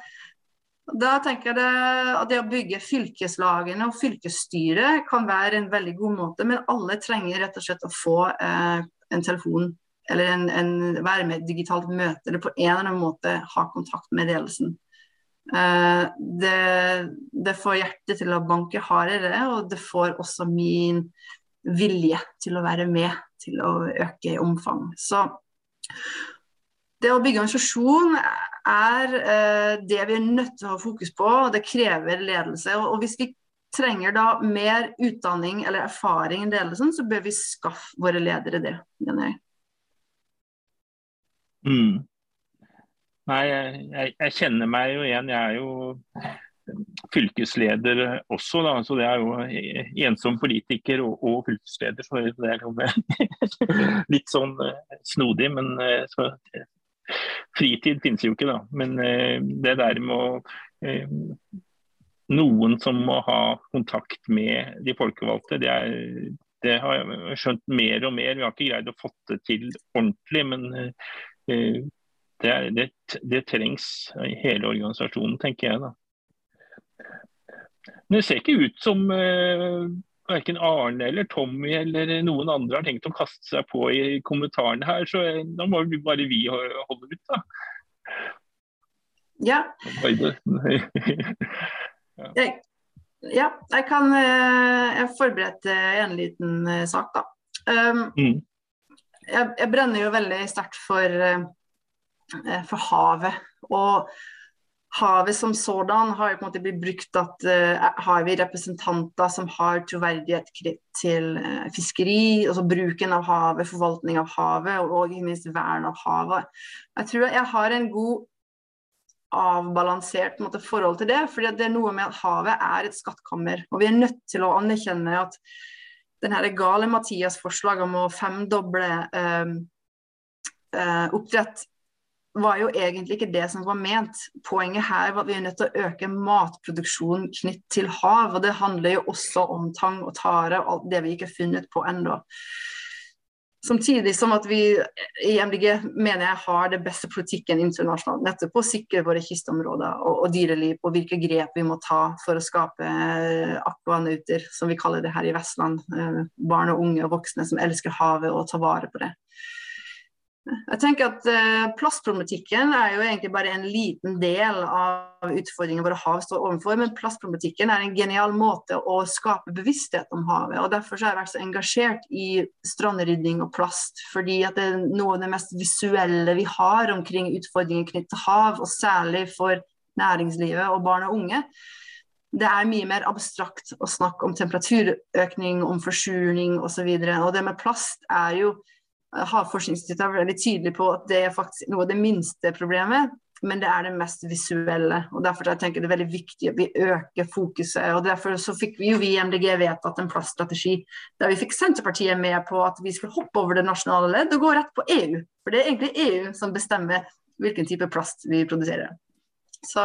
da tenker jeg at det å bygge fylkeslagene og fylkesstyret kan være en veldig god måte, men alle trenger rett og slett å få eh, en telefon eller en, en, være med i et digitalt møte, eller på en eller annen måte ha kontakt med ledelsen. Uh, det, det, får hjertet til å banke hardere, og det får også min vilje til å være med til å øke i omfang. Så det å bygge organisasjon er uh, det vi er nødt til å ha fokus på, og det krever ledelse. Og, og hvis vi trenger da mer utdanning eller erfaring enn ledelsen, så bør vi skaffe våre ledere det, mener jeg. Mm. Nei, jeg, jeg, kjenner meg jo igjen. Jeg er jo fylkesleder også, da. Så det er jo ensom politiker og, og fylkesleder. Så det er jo litt sånn eh, snodig, men eh, så, Fritid finnes jo ikke, da. Men eh, det der med å Noen som må ha kontakt med de folkevalgte, det er det har jeg skjønt mer og mer. Vi har ikke greid å få det til ordentlig, men det, er, det, det, trengs i hele organisasjonen, tenker jeg. da. Men det ser ikke ut som eh, verken Arne eller Tommy eller noen andre har tenkt å kaste seg på i kommentarene her, så uh, da må vi bare vi holde ut, da. Ja. jeg, ja, jeg kan uh, Jeg forberedte en liten sak, da. Um, mm. Jeg, jeg, brenner jo veldig sterkt for Eh, for havet. Og havet som sådan har jo på en måte blitt brukt at uh, har vi representanter som har troverdighet til fiskeri, altså bruken av havet, forvaltning av havet og ikke minst vern av havet. Jeg tror jeg har en god avbalansert måte, forhold til det. fordi det er noe med at havet er et skattkammer. Og vi er nødt til å anerkjenne at den gale Mathias forslag om å femdoble eh, oppdrett var jo egentlig ikke det som var ment. Poenget her var at vi er nødt til å øke matproduksjonen knytt til hav. Og det handler jo også om tang og tare og alt det vi ikke har funnet på ennå. Samtidig som at vi i MDG mener jeg har det beste politikken internasjonalt. Nettopp å sikre våre kystområder og, og dyreliv, og hvilke grep vi må ta for å skape eh, akvanauter, som vi kaller det her i Vestland. Eh, barn og unge og voksne som elsker havet og tar vare på det. Jeg tenker at eh, Plastproblematikken er jo egentlig bare en liten del av utfordringene våre hav står overfor. Men plastproblematikken er en genial måte å skape bevissthet om havet. og Derfor har jeg vært så engasjert i strandrydding og plast. Fordi at det er noe av det mest visuelle vi har omkring utfordringer knyttet til hav. Og særlig for næringslivet og barn og unge. Det er mye mer abstrakt å snakke om temperaturøkning, om forsurning osv. Og, så og det med plast er jo Havforskningsinstituttet er veldig tydelig på at det er faktisk noe av det minste problemet, men det er det mest visuelle. og Derfor jeg tenker det er veldig viktig at vi øker fokuset. og Derfor så fikk vi jo vi i MDG vedtatt en plaststrategi der vi fikk Senterpartiet med på at vi skulle hoppe over det nasjonale ledd og gå rett på EU. For det er egentlig EU som bestemmer hvilken type plast vi produserer. Så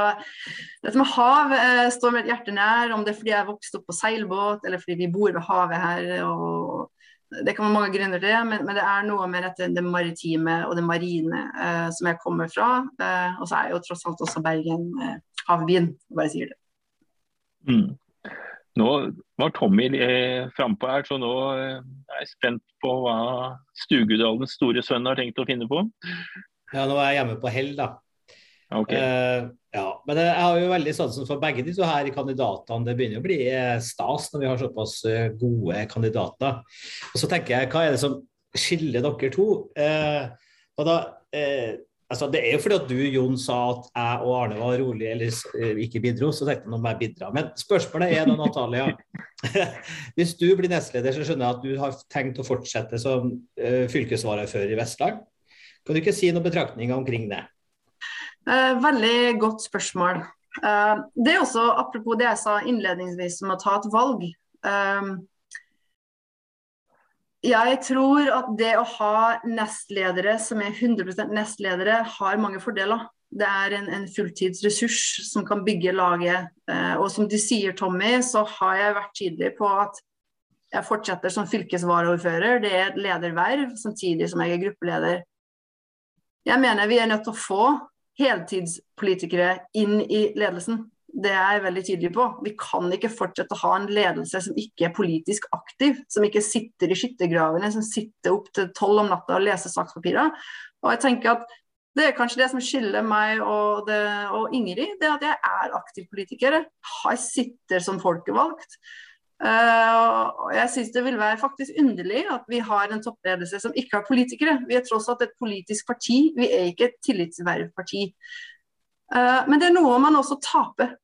dette med hav eh, står mitt hjerte nær, om det er fordi jeg vokste opp på seilbåt, eller fordi vi bor ved havet her. og det kan være mange grunner til det, men, men, det er noe med dette, det maritime og det marine eh, som jeg kommer fra. Eh, og så er jo tross alt også Bergen eh, havbyen, bare sier det. Mm. Nå var Tommy eh, frampå her, så nå eh, er jeg spent på hva Stugudalens store sønn har tenkt å finne på. Ja, nå er jeg hjemme på hell, da. Okay. Ja, men jeg har jo veldig sansen for begge de to her kandidatene. Det begynner å bli eh, stas når vi har såpass eh, gode kandidater. Og så tenker jeg, hva er det som skiller dere to? Eh, og da, eh, altså Det er jo fordi at du Jon, sa at jeg og Arne var rolig eller ikke bidro, så tenkte jeg må jeg bidra. Men spørsmålet er da, Natalia. Hvis du blir nestleder, så skjønner jeg at du har tenkt å fortsette som fylkesvarafører i Vestland. Kan du ikke si noen betraktninger omkring det? Eh, veldig godt spørsmål. Eh, det er også apropos det jeg sa innledningsvis om å ta et valg. Eh, jeg tror at det å ha nestledere som er 100% nestledere, har mange fordeler. Det er en, en fulltidsressurs som kan bygge laget. Eh, og som du sier, Tommy, så har jeg vært tydelig på at jeg fortsetter som fylkesvaraordfører. Det er et lederverv, samtidig som jeg er gruppeleder. Jeg mener vi er nødt til å få heltidspolitikere inn i ledelsen. Det er jeg veldig tydelig på. Vi kan ikke fortsette å ha en ledelse som ikke er politisk aktiv. Som ikke sitter i skyttergravene, som sitter opp til tolv om natta og leser sakspapirer. Og jeg tenker at Det er kanskje det som skiller meg og, det, og Ingrid, det at jeg er aktiv politiker. Jeg sitter som folkevalgt. Uh, jeg synes det vil være faktisk underlig at vi har en toppledelse som ikke har politikere. Vi er tross alt et politisk parti, vi er ikke et tillitsvervparti. Uh, men det er noe man også taper.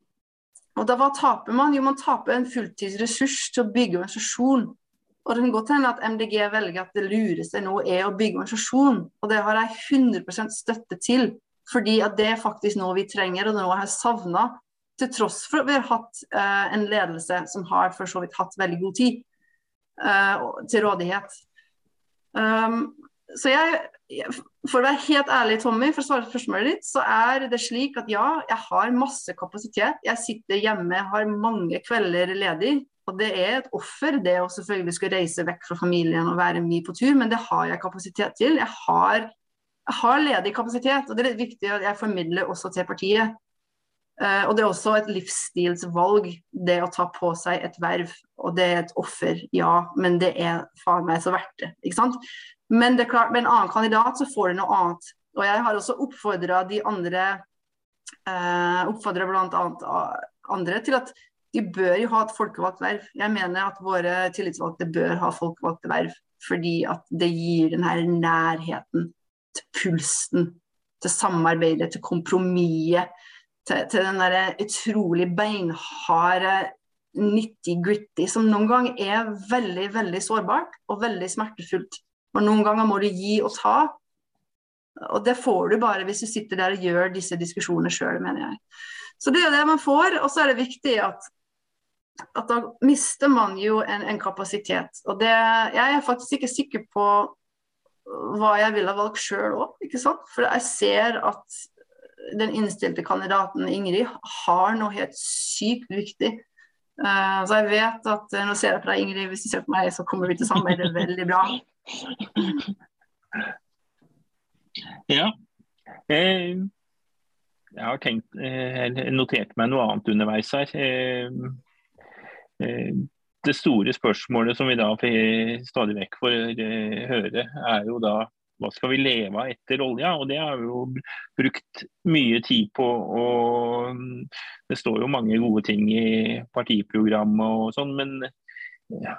Og da hva taper man? Jo, man taper en fulltidsressurs til å bygge organisasjon. Og det kan godt hende at MDG velger at det lureste nå er å bygge organisasjon. Og det har jeg 100% støtte til. Fordi at det er faktisk noe vi trenger, og noe jeg har savna. Til tross for at vi har hatt uh, en ledelse som har for så vidt hatt veldig god tid uh, til rådighet. Um, så jeg, for å være helt ærlig, Tommy, for å svare på spørsmålet ditt, så er det slik at ja, jeg har masse kapasitet. Jeg sitter hjemme, har mange kvelder ledig. Og det er et offer, det å selvfølgelig skulle reise vekk fra familien og være mye på tur, men det har jeg kapasitet til. Jeg har, jeg har ledig kapasitet, og det er viktig at jeg formidler også til partiet. Uh, og det er også et livsstilsvalg, det å ta på seg et verv. Og det er et offer, ja, men det er faen meg så verdt det. ikke sant? Men det er klart, med en annen kandidat så får du noe annet. Og jeg har også oppfordra de andre eh, oppfordra bl.a. andre til at de bør jo ha et folkevalgt verv. Jeg mener at våre tillitsvalgte bør ha folkevalgte verv. Fordi at det gir den her nærheten til pulsen, til samarbeidet, til kompromisset. Til, til den der utrolig beinharde nitty-gritty som noen gang er veldig, veldig sårbart og veldig smertefullt. Og noen ganger må du gi og ta. Og det får du bare hvis du sitter der og gjør disse diskusjonene sjøl, mener jeg. Så det er det man får. Og så er det viktig at, at da mister man jo en, en kapasitet. Og det, jeg er faktisk ikke sikker på hva jeg ville ha valgt sjøl òg, ikke sant. For jeg ser at den innstilte kandidaten Ingrid har noe helt sykt viktig. Uh, så jeg vet at uh, Nå ser jeg på deg, Ingrid, hvis du ser på meg, så kommer vi til å samarbeide veldig bra. Ja. Eh, jeg har tenkt, eh, notert meg noe annet underveis her. Eh, det store spørsmålet som vi da stadig vekk får høre, er jo da hva skal vi leve av etter olja? Og det har vi jo brukt mye tid på. og Det står jo mange gode ting i partiprogrammet og sånn, men ja,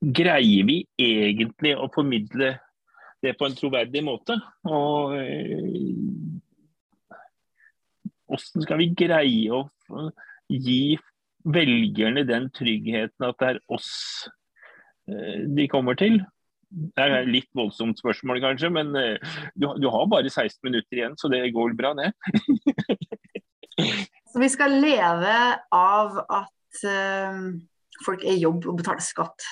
greier vi egentlig å formidle det på en troverdig måte? Og hvordan skal vi greie å gi velgerne den tryggheten at det er oss eh, de kommer til? Det er et litt voldsomt spørsmål, kanskje, men eh, du, du har bare 16 minutter igjen, så det går bra, det. så vi skal leve av at uh, folk er i jobb og betaler skatt.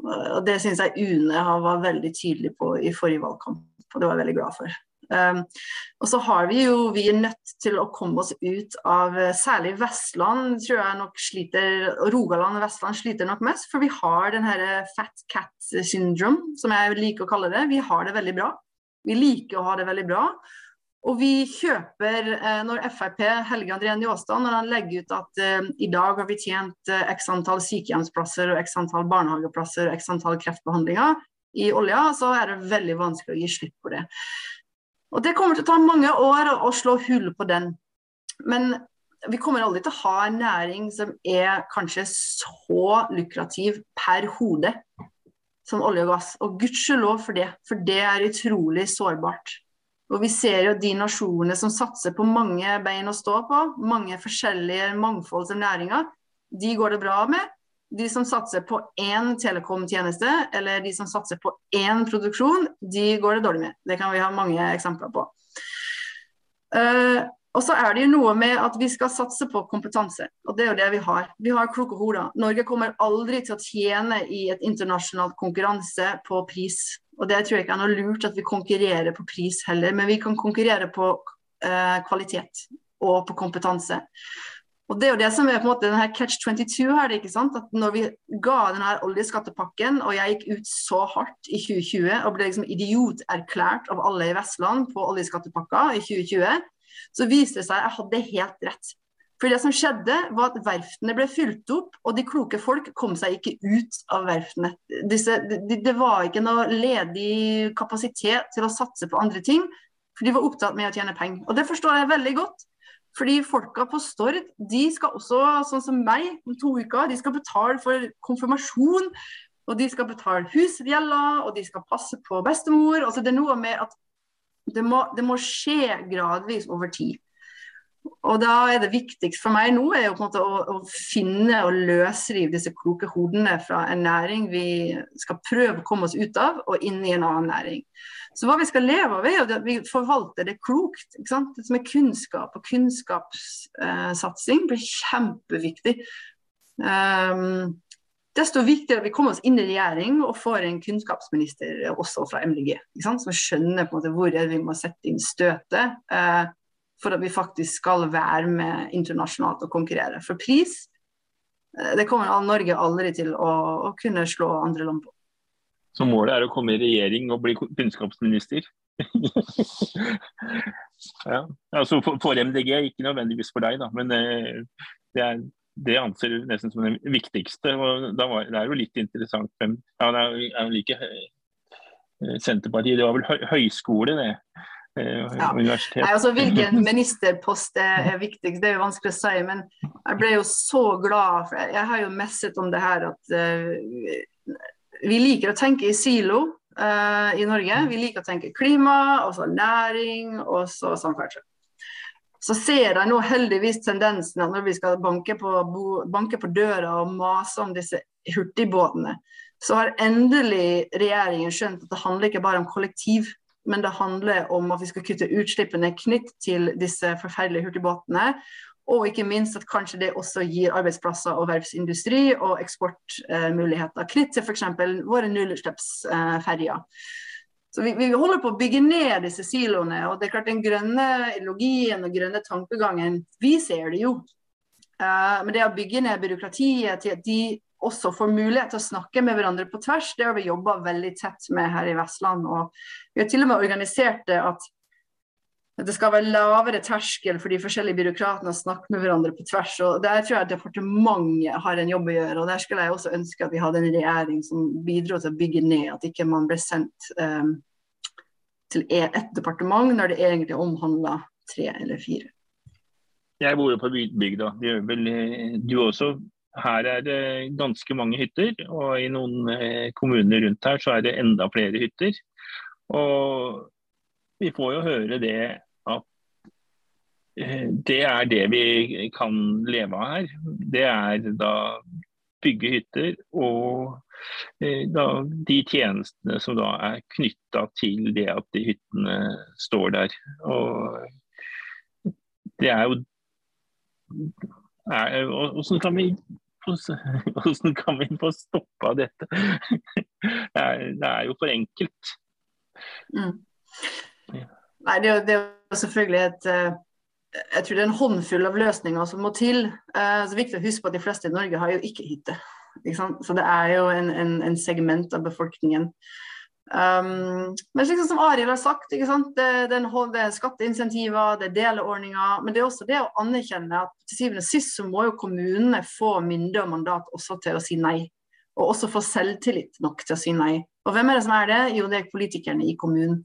Og Det syns jeg UNE var veldig tydelig på i forrige valgkamp, og det var jeg veldig glad for. Um, og så har vi jo, vi er nødt til å komme oss ut av særlig Vestland, tror jeg nok sliter, Rogaland og Vestland sliter nok mest. For vi har den her fat cat syndrome, som jeg liker å kalle det. Vi har det veldig bra. Vi liker å ha det veldig bra. Og vi kjøper, eh, når Frp, Helge André Njåstad, når han legger ut at i dag har vi tjent x antall sykehjemsplasser og x antall barnehageplasser og x antall kreftbehandlinger i olja, så er det veldig vanskelig å gi slipp på det. Og Det kommer til å ta mange år å, slå hull på den. Men vi kommer aldri til å ha en næring som er kanskje så lukrativ per hode som olje og gass. Og gudskjelov for det, for det er utrolig sårbart. Og vi ser jo de nasjonene som satser på mange bein å stå på, mange forskjellige mangfolds næringer, de går det bra med. De som satser på én telekomtjeneste, eller de som satser på én produksjon, de går det dårlig med. Det kan vi ha mange eksempler på. Uh, og så er det jo noe med at vi skal satse på kompetanse, og det er jo det vi har. Vi har kloke hoder. Norge kommer aldri til å tjene i et internasjonalt konkurranse på pris. Og det tror jeg ikke er noe lurt at vi konkurrerer på pris heller, men vi kan konkurrere på uh, kvalitet og på kompetanse. Og Det er jo det som er på en måte denne catch 22 her. ikke sant? At når vi ga denne oljeskattepakken, og jeg gikk ut så hardt i 2020 og ble liksom idioterklært av alle i Vestland på oljeskattepakka i 2020, så viste det seg at jeg hadde helt rett. For det som skjedde var at Verftene ble fylt opp, og de kloke folk kom seg ikke ut av verftene. Disse, det, det var ikke noe ledig kapasitet til å satse på andre ting, for de var opptatt med å tjene penger. Og Det forstår jeg veldig godt. Fordi folka på Stord de skal også, sånn som meg, om to uker, de skal betale for konfirmasjon. Og de skal betale husgjelda, og de skal passe på bestemor. Altså det er noe med at det må, det må skje gradvis over tid. Og da er det viktigst for meg nå er jo på en måte å, å finne og løsrive disse kloke hodene fra en næring vi skal prøve å komme oss ut av, og inn i en annen næring. Så hva vi skal leve av, er at vi forvalter det klokt. ikke sant? Det som er kunnskap og kunnskapssatsing blir kjempeviktig. Um, desto viktigere at vi kommer oss inn i regjering og får en kunnskapsminister også fra MDG. Som skjønner på en måte hvor vi må sette inn støtet uh, for at vi faktisk skal være med internasjonalt og konkurrere. For pris uh, det kommer Norge aldri til å, å kunne slå andre land på. Så målet er å komme i regjering og bli kunnskapsminister? ja, altså for, for, MDG, ikke nødvendigvis for deg, da. Men uh, det er det anser du nesten som det viktigste. og var, Det er jo litt interessant. Ja, det er jo like eh, Senterpartiet, det var vel høyskole, det. Eh, ja. Universitet. Nei, altså, hvilken ministerpost er viktigst, det er jo vanskelig å si. Men jeg ble jo så glad. for Jeg har jo messet om det her at uh, vi liker å tenke i silo uh, i Norge. Vi liker å tenke klima, og så næring, og så samferdsel så ser jeg nå heldigvis tendensen at når vi skal banke på, banke på døra og mase om disse hurtigbåtene, så har endelig regjeringen skjønt at det handler ikke bare om kollektiv, men det handler om at vi skal kutte utslippene knytt til disse forferdelige hurtigbåtene. Og ikke minst at kanskje det også gir arbeidsplasser og verftsindustri og eksportmuligheter knytt til f.eks. våre nullutslippsferjer. Så vi, vi, holder på å bygge ned disse siloene. og det er klart Den grønne ideologien og grønne tankegangen, vi ser det jo. Uh, men det å bygge ned byråkratiet til at de også får mulighet til å snakke med hverandre på tvers, det har vi jobba veldig tett med her i Vestland. og Vi har til og med organisert det at det skal være lavere terskel for de forskjellige byråkratene å snakke med hverandre på tvers. og Der tror jeg departementet har en jobb å gjøre. og Der skulle jeg også ønske at vi hadde en regjering som bidro til å bygge ned, at ikke man ble sendt um, til e- ett departement når det egentlig omhandler tre eller fire. Jeg bor jo på bygda, det gjør du også. Her er det ganske mange hytter, og i noen eh, kommuner rundt her så er det enda flere hytter. Og vi får jo høre det at det er det vi kan leve av her. Det er da bygge hytter og eh, da, de tjenestene som da er knytta til det at de hyttene står der. Og det er jo er, Hvordan kan vi hvordan kan vi få stoppa dette? Det er, det er, jo for enkelt. Mm. Nei, det det er jo selvfølgelig et uh jeg tror det er en håndfull av løsninger som må til. Eh, så er viktig å huske på at De fleste i Norge har jo ikke hytte. Ikke så det er jo en, en, en segment av befolkningen. Um, men slik som Arild har sagt, det, det, er skatteinsentiver, det er deleordninger. Men det er også det å anerkjenne at til syvende og sist så må jo kommunene få mynde og mandat også til å si nei. Og også få selvtillit nok til å si nei. Og hvem er det som er det? Jo, det er politikerne i kommunen.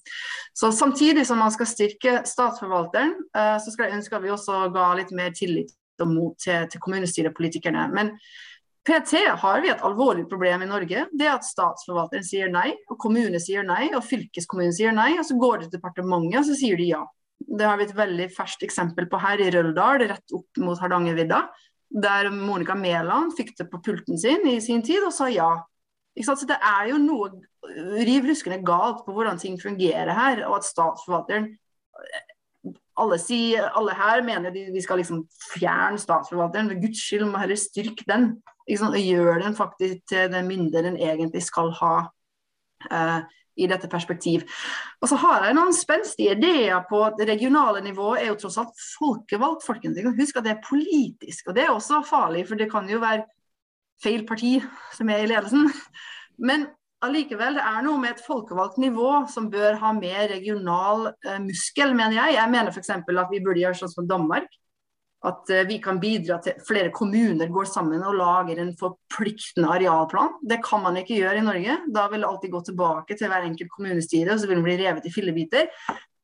Så Samtidig som man skal styrke statsforvalteren, uh, så skal jeg ønske at vi også ga litt mer tillit og mot til, til kommunestyrepolitikerne. Men PT har vi et alvorlig problem i Norge. Det at statsforvalteren sier nei, og kommune sier nei, og fylkeskommunen sier nei. Og så går det til departementet, og så sier de ja. Det har vi et veldig ferskt eksempel på her i Røldal, rett opp mot Hardangervidda. Der Monica Mæland fikk det på pulten sin i sin tid og sa ja. Så det er jo noe riv ruskende galt på hvordan ting fungerer her, og at statsforvalteren alle, si, alle her mener de, vi skal liksom fjerne statsforvalteren. For guds skyld må herre styrke den. Og gjøre den faktisk til den mynde den egentlig skal ha Eh, i dette perspektiv. Og så har jeg noen spenstige ideer på at det regionale nivået er jo tross alt folkevalgt. folkens. Husk at det er politisk, og det er også farlig, for det kan jo være feil parti som er i ledelsen. Men allikevel, det er noe med et folkevalgt nivå som bør ha mer regional eh, muskel, mener jeg. Jeg mener f.eks. at vi burde gjøre sånn som Danmark. At eh, vi kan bidra til flere kommuner går sammen og lager en forpliktende arealplan. Det kan man ikke gjøre i Norge. Da vil det alltid gå tilbake til hver enkelt kommunestyre, og så vil den bli revet i fillebiter.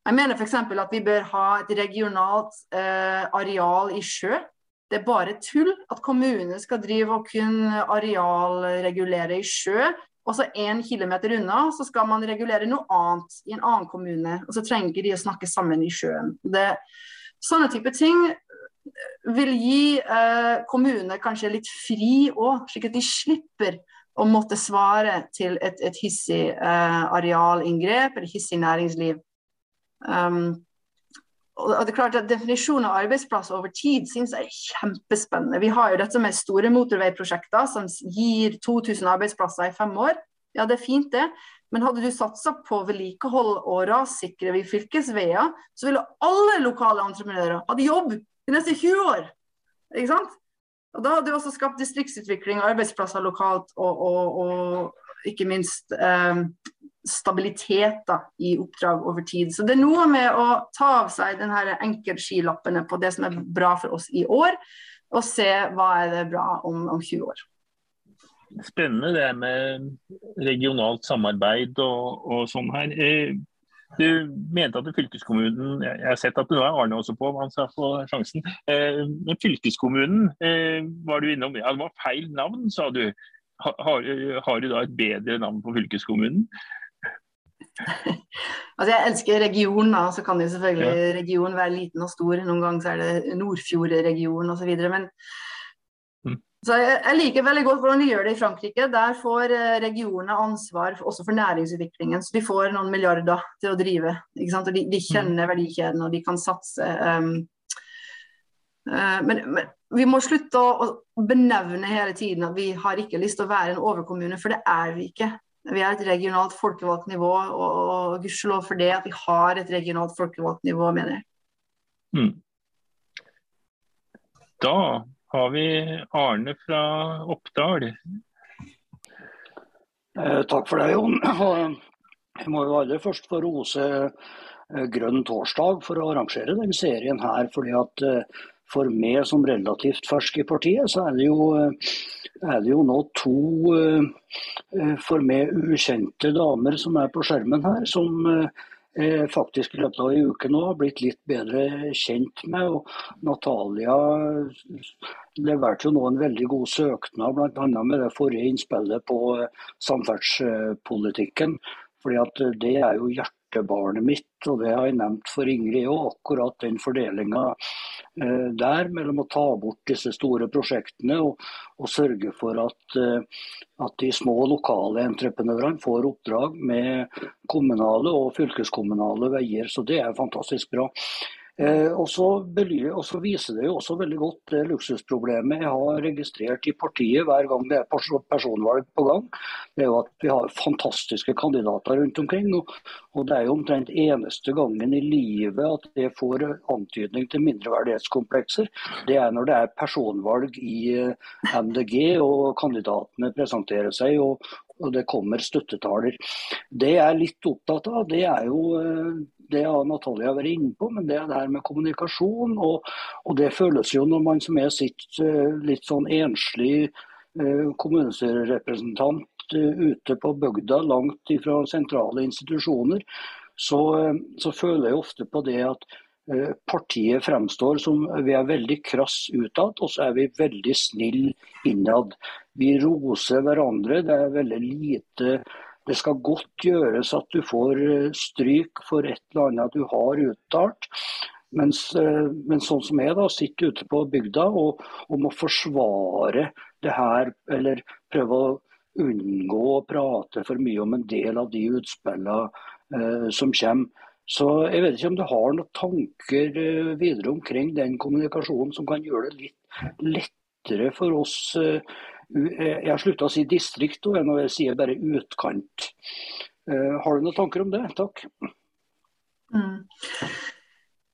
Jeg mener f.eks. at vi bør ha et regionalt eh, areal i sjø det er bare tull at kommunene skal drive og kunne arealregulere i sjø, og så én kilometer unna så skal man regulere noe annet i en annen kommune. Og så trenger ikke de å snakke sammen i sjøen. Det, Sånne type ting vil gi eh, kommunene kanskje litt fri òg, slik at de slipper å måtte svare til et, et hissig eh, arealinngrep eller hissig næringsliv. Um, og det er klart at Definisjonen av arbeidsplass over tid synes jeg er kjempespennende. Vi har jo dette med store motorveiprosjekter som gir 2000 arbeidsplasser i fem år. Ja, det er fint det. Men hadde du satsa på vedlikehold og rassikre fylkesveier, så ville alle lokale entreprenører hatt jobb de neste 20 år. Ikke sant? Og Da hadde du også skapt distriktsutvikling, arbeidsplasser lokalt og, og, og ikke minst eh, stabilitet da, i oppdrag over tid. Så det er noe med å ta av seg denne enkeltskilappene på det som er bra for oss i år, og se hva er det bra om, om 20 år. Spennende det med regionalt samarbeid og, og sånn her. Eh, du mente at fylkeskommunen Jeg har sett at nå er Arne også på, han skal få sjansen. Eh, men fylkeskommunen eh, var du innom. Ja, det var feil navn, sa du. Har, har, du da et bedre navn på fylkeskommunen? altså Jeg elsker regionen, da. Så kan jo selvfølgelig ja. regionen være liten og stor. Noen ganger så er det Nordfjordregionen osv. Men mm. så jeg, jeg, liker veldig godt hvordan de gjør det i Frankrike. Der får eh, regionene ansvar også for næringsutviklingen. Så de får noen milliarder til å drive. Og de, de, kjenner mm. verdikjeden og de kan satse. Um, uh, men, men, vi må slutte å, å benevne hele tiden at vi har ikke lyst til å være en overkommune, for det er vi ikke. Vi er et regionalt folkevalgt nivå, og, og gudskjelov for det at vi har et regionalt folkevalgt nivå, mener jeg. Mm. Da har vi Arne fra Oppdal. Eh, takk for det, Jon. Jeg må jo aller først få rose eh, Grønn torsdag for å arrangere den serien her. fordi at eh, For meg som relativt fersk i partiet, så er det jo eh, er det jo nå to eh, for meg ukjente damer som er på skjermen her, som eh, faktisk i løpet av en uke nå har blitt litt bedre kjent med. Og Natalia leverte jo nå en veldig god søknad, bl.a. med det forrige innspillet på eh, samferdselspolitikken. Fordi at det er jo hjertebarnet mitt, og det har jeg nevnt for Ingrid òg. Akkurat den fordelinga Eh, der mellom å ta bort disse store prosjektene og, og sørge for at, eh, at, de små lokale entreprenørene får oppdrag med kommunale og fylkeskommunale veier. Så det er fantastisk bra. Eh, og, så viser det jo også veldig godt det luksusproblemet jeg har registrert i partiet hver gang det er personvalg på gang. Det er jo at vi har fantastiske kandidater rundt omkring. Og, det er jo omtrent eneste gangen i livet at det får antydning til mindreverdighetskomplekser. Det er når det er personvalg i eh, MDG og kandidatene presenterer seg. og, og det kommer støttetaler. Det jeg er litt opptatt av, det er jo eh, det har Natalia vært inne på, men det er det her med kommunikasjon. Og, og, det føles jo når man som er sitt eh, litt sånn enslig eh, kommunestyrerepresentant ute på bygda, langt fra sentrale institusjoner, så, så føler jeg ofte på det at partiet fremstår som vi er veldig krass utad, og så er vi veldig snille innad. Vi roser hverandre. Det er veldig lite det skal godt gjøres at du får eh, stryk for et eller annet du har uttalt. Mens, eh, men sånn som jeg da, sitter ute på bygda og, og må forsvare det her, eller prøve å unngå å prate for mye om en del av de utspillene eh, som kommer. Så jeg vet ikke om du har noen tanker eh, videre omkring den kommunikasjonen som kan gjøre det litt lettere for oss eh, jeg har slutta å si distrikt nå, jeg sier bare utkant. Eh, har du noen tanker om det? Takk. Mm.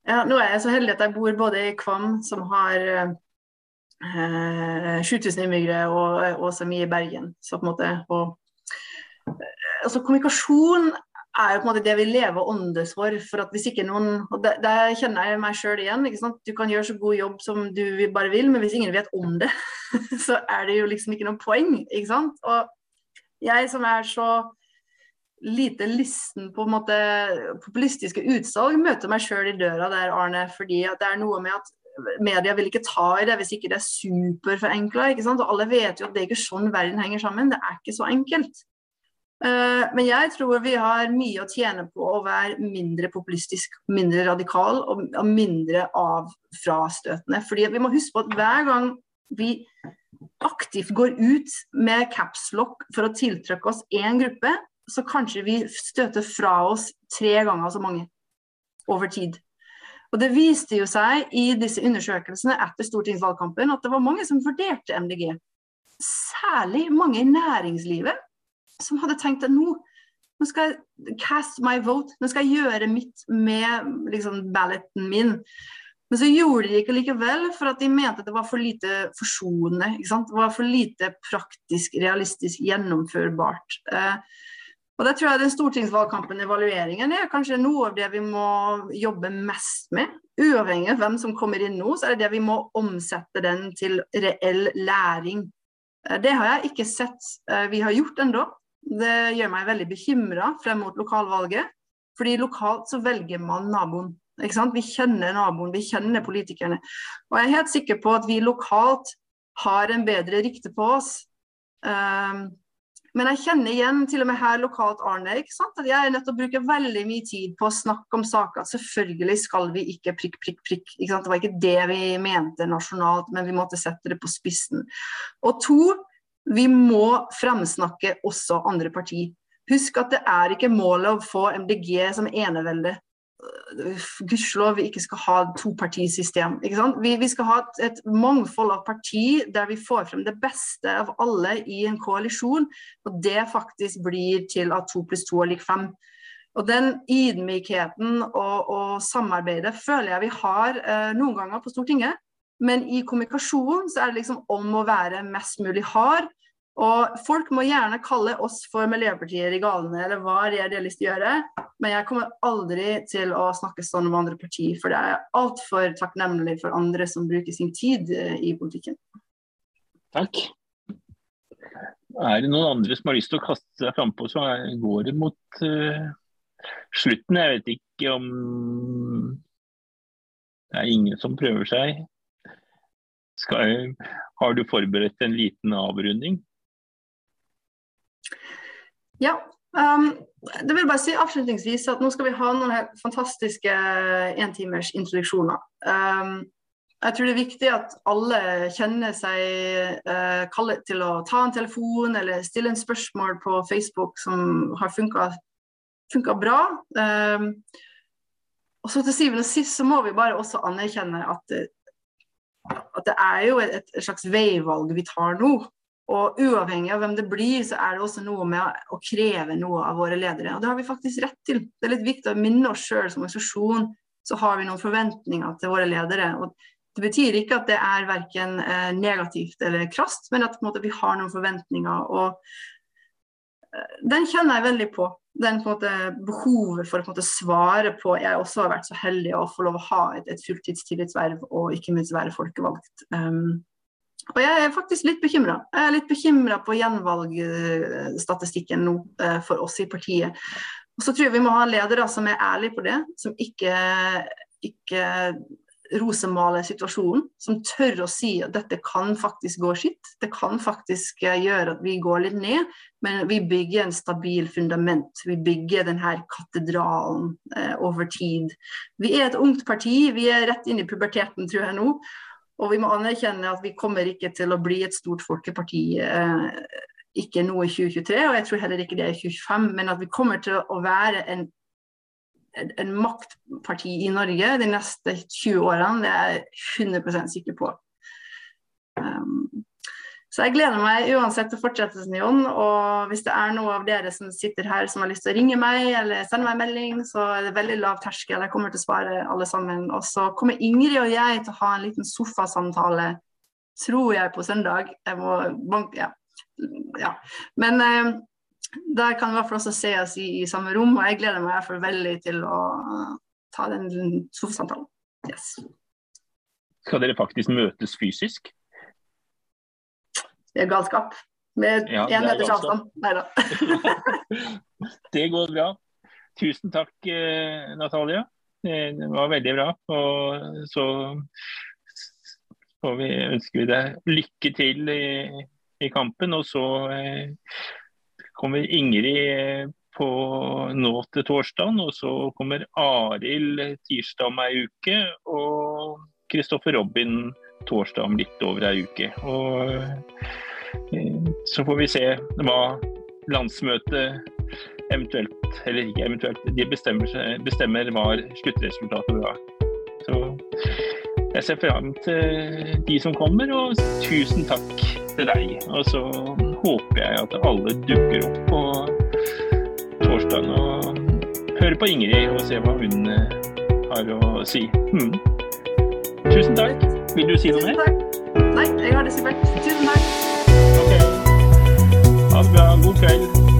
Ja, nå er jeg så heldig at jeg bor både i Kvam, som har eh, 7000 innbyggere, og, og som i Bergen. Så på en måte, og, eh, altså Kommunikasjon er jo på en måte det vi lever åndes for. for at hvis ikke noen, og det, Der kjenner jeg meg sjøl igjen. ikke sant? Du kan gjøre så god jobb som du bare vil, men hvis ingen vet om det, så er det jo liksom ikke noe poeng. ikke sant? Og jeg som er så lite lysten på en måte populistiske utsalg, møter meg sjøl i døra der, Arne. fordi at det er noe med at media vil ikke ta i det hvis ikke det er superforenkla. Og alle vet jo at det er ikke sånn verden henger sammen. Det er ikke så enkelt. Eh, men jeg tror vi har mye å tjene på å være mindre populistisk, mindre radikal og mindre av frastøtende. Fordi vi må huske på at hver gang vi aktivt går ut med capslock for å tiltrekke oss én gruppe, så kanskje vi støter fra oss tre ganger så mange over tid. Og Det viste jo seg i disse undersøkelsene etter stortingsvalgkampen at det var mange som vurderte MDG. Særlig mange i næringslivet som hadde tenkt at nå, nå skal jeg cast my vote, nå skal jeg gjøre mitt med liksom, balloten min. Men så gjorde de ikke likevel, for at de mente det var for lite forsonende. Det var for lite praktisk, realistisk gjennomførbart. Eh, og det tror jeg den stortingsvalgkampen, evalueringen, er kanskje noe av det vi må jobbe mest med. Uavhengig av hvem som kommer inn nå, så er det det vi må omsette den til reell læring. Eh, det har jeg ikke sett eh, vi har gjort ennå. Det gjør meg veldig bekymra frem mot lokalvalget. Fordi lokalt så velger man naboen. Vi kjenner naboen, vi kjenner politikerne. Og jeg er helt sikker på at vi lokalt har en bedre rykte på oss. Um, men jeg kjenner igjen til og med her lokalt Arne, at jeg er nødt til å bruke veldig mye tid på å snakke om saker. Selvfølgelig skal vi ikke prikk, prikk, prikk. Det var ikke det vi mente nasjonalt, men vi måtte sette det på spissen. Og to, vi må fremsnakke også andre partier. Husk at det er ikke målet å få MDG som enevelde. Gudskjelov vi ikke skal ha topartisystem. Vi, vi skal ha et, et, mangfold av parti der vi får frem det beste av alle i en koalisjon. Og det faktisk blir til at to pluss to er lik fem. Og Den ydmykheten og, og, samarbeidet føler jeg vi har eh, noen ganger på Stortinget. Men i kommunikasjon så er det liksom om å være mest mulig hard og Folk må gjerne kalle oss for Miljøpartiet i galene, eller hva det er de har lyst til å gjøre. Men jeg kommer aldri til å snakke sånn om andre partier, for det er altfor takknemlig for andre som bruker sin tid eh, i politikken. Takk. Er det noen andre som har lyst til å kaste seg frampå, så går det mot uh, slutten. Jeg vet ikke om det er ingen som prøver seg. Skal, har du forberedt en liten avrunding? Ja. Um, det vil bare si avslutningsvis at nå skal vi ha noen fantastiske entimers introduksjoner. Um, jeg tror det er viktig at alle kjenner seg uh, kallet til å ta en telefon eller stille en spørsmål på Facebook som har funka bra. Um, og så til syvende og sist så må vi bare også anerkjenne at, at det er jo et, et slags veivalg vi tar nå. Og uavhengig av hvem det blir, så er det også noe med å kreve noe av våre ledere. Og det har vi faktisk rett til. Det er litt viktig å minne oss sjøl som organisasjon, så har vi noen forventninger til våre ledere. Og det betyr ikke at det er verken eh, negativt eller krast, men at måte, vi har noen forventninger. Og eh, den kjenner jeg veldig på. Den på måte, behovet for å svare på Jeg også har vært så heldig å få lov å ha et, et fulltidstillitsverv og ikke minst være folkevalgt. Um, og jeg er faktisk litt bekymra. Jeg er litt bekymra på gjenvalgstatistikken nå eh, for oss i partiet. Og så tror jeg vi må ha en leder da, som er ærlig på det, som ikke, ikke rosemaler situasjonen. Som tør å si at dette kan faktisk gå skitt. Det kan faktisk eh, gjøre at vi går litt ned, men vi bygger en stabil fundament. Vi bygger denne katedralen eh, over tid. Vi er et ungt parti, vi er rett inn i puberteten, tror jeg nå. Og vi må anerkjenne at vi kommer ikke til å bli et stort folkeparti. Eh, ikke nå i 2023, og jeg tror heller ikke det er i 2025, men at vi kommer til å være en, en maktparti i Norge de neste 20 årene, det er jeg 100 sikker på. Um, så jeg gleder meg uansett til fortsettelsen, Jon. Og hvis det er noe av dere som sitter her som har lyst til å ringe meg eller sende meg en melding, så er det veldig lav terskel. Jeg kommer til å svare alle sammen. Og så kommer Ingrid og jeg til å ha en liten sofasamtale, tror jeg, på søndag. Jeg må banke, ja. ja. Men eh, der kan vi i hvert fall også se oss i, i samme rom, og jeg gleder meg i hvert fall veldig til å ta den sofasamtalen. Yes. Skal dere faktisk møtes fysisk? Det er galskap. Med én ja, meters avstand. Nei da. det går bra. Tusen takk, eh, Natalia. Det var veldig bra. Og så, får vi ønsker vi deg lykke til i, i kampen. Og så eh, kommer Ingrid på nå til torsdag, og så kommer Arild tirsdag om ei uke. Og Kristoffer Robin torsdag om litt over ei uke. Og eh, så får vi se hva landsmøtet eventuelt, eller ikke eventuelt, de bestemmer, bestemmer hva sluttresultatet blir. Så jeg ser fram til de som kommer, og tusen takk til deg. Og så håper jeg at alle dukker opp på torsdag og hører på Ingrid og ser hva hun eh, har å si. Hmm. Tusen takk. Vil du si noe mer? Nei, jeg har det supert. Tusen takk. Ok. Ha det bra. God kveld.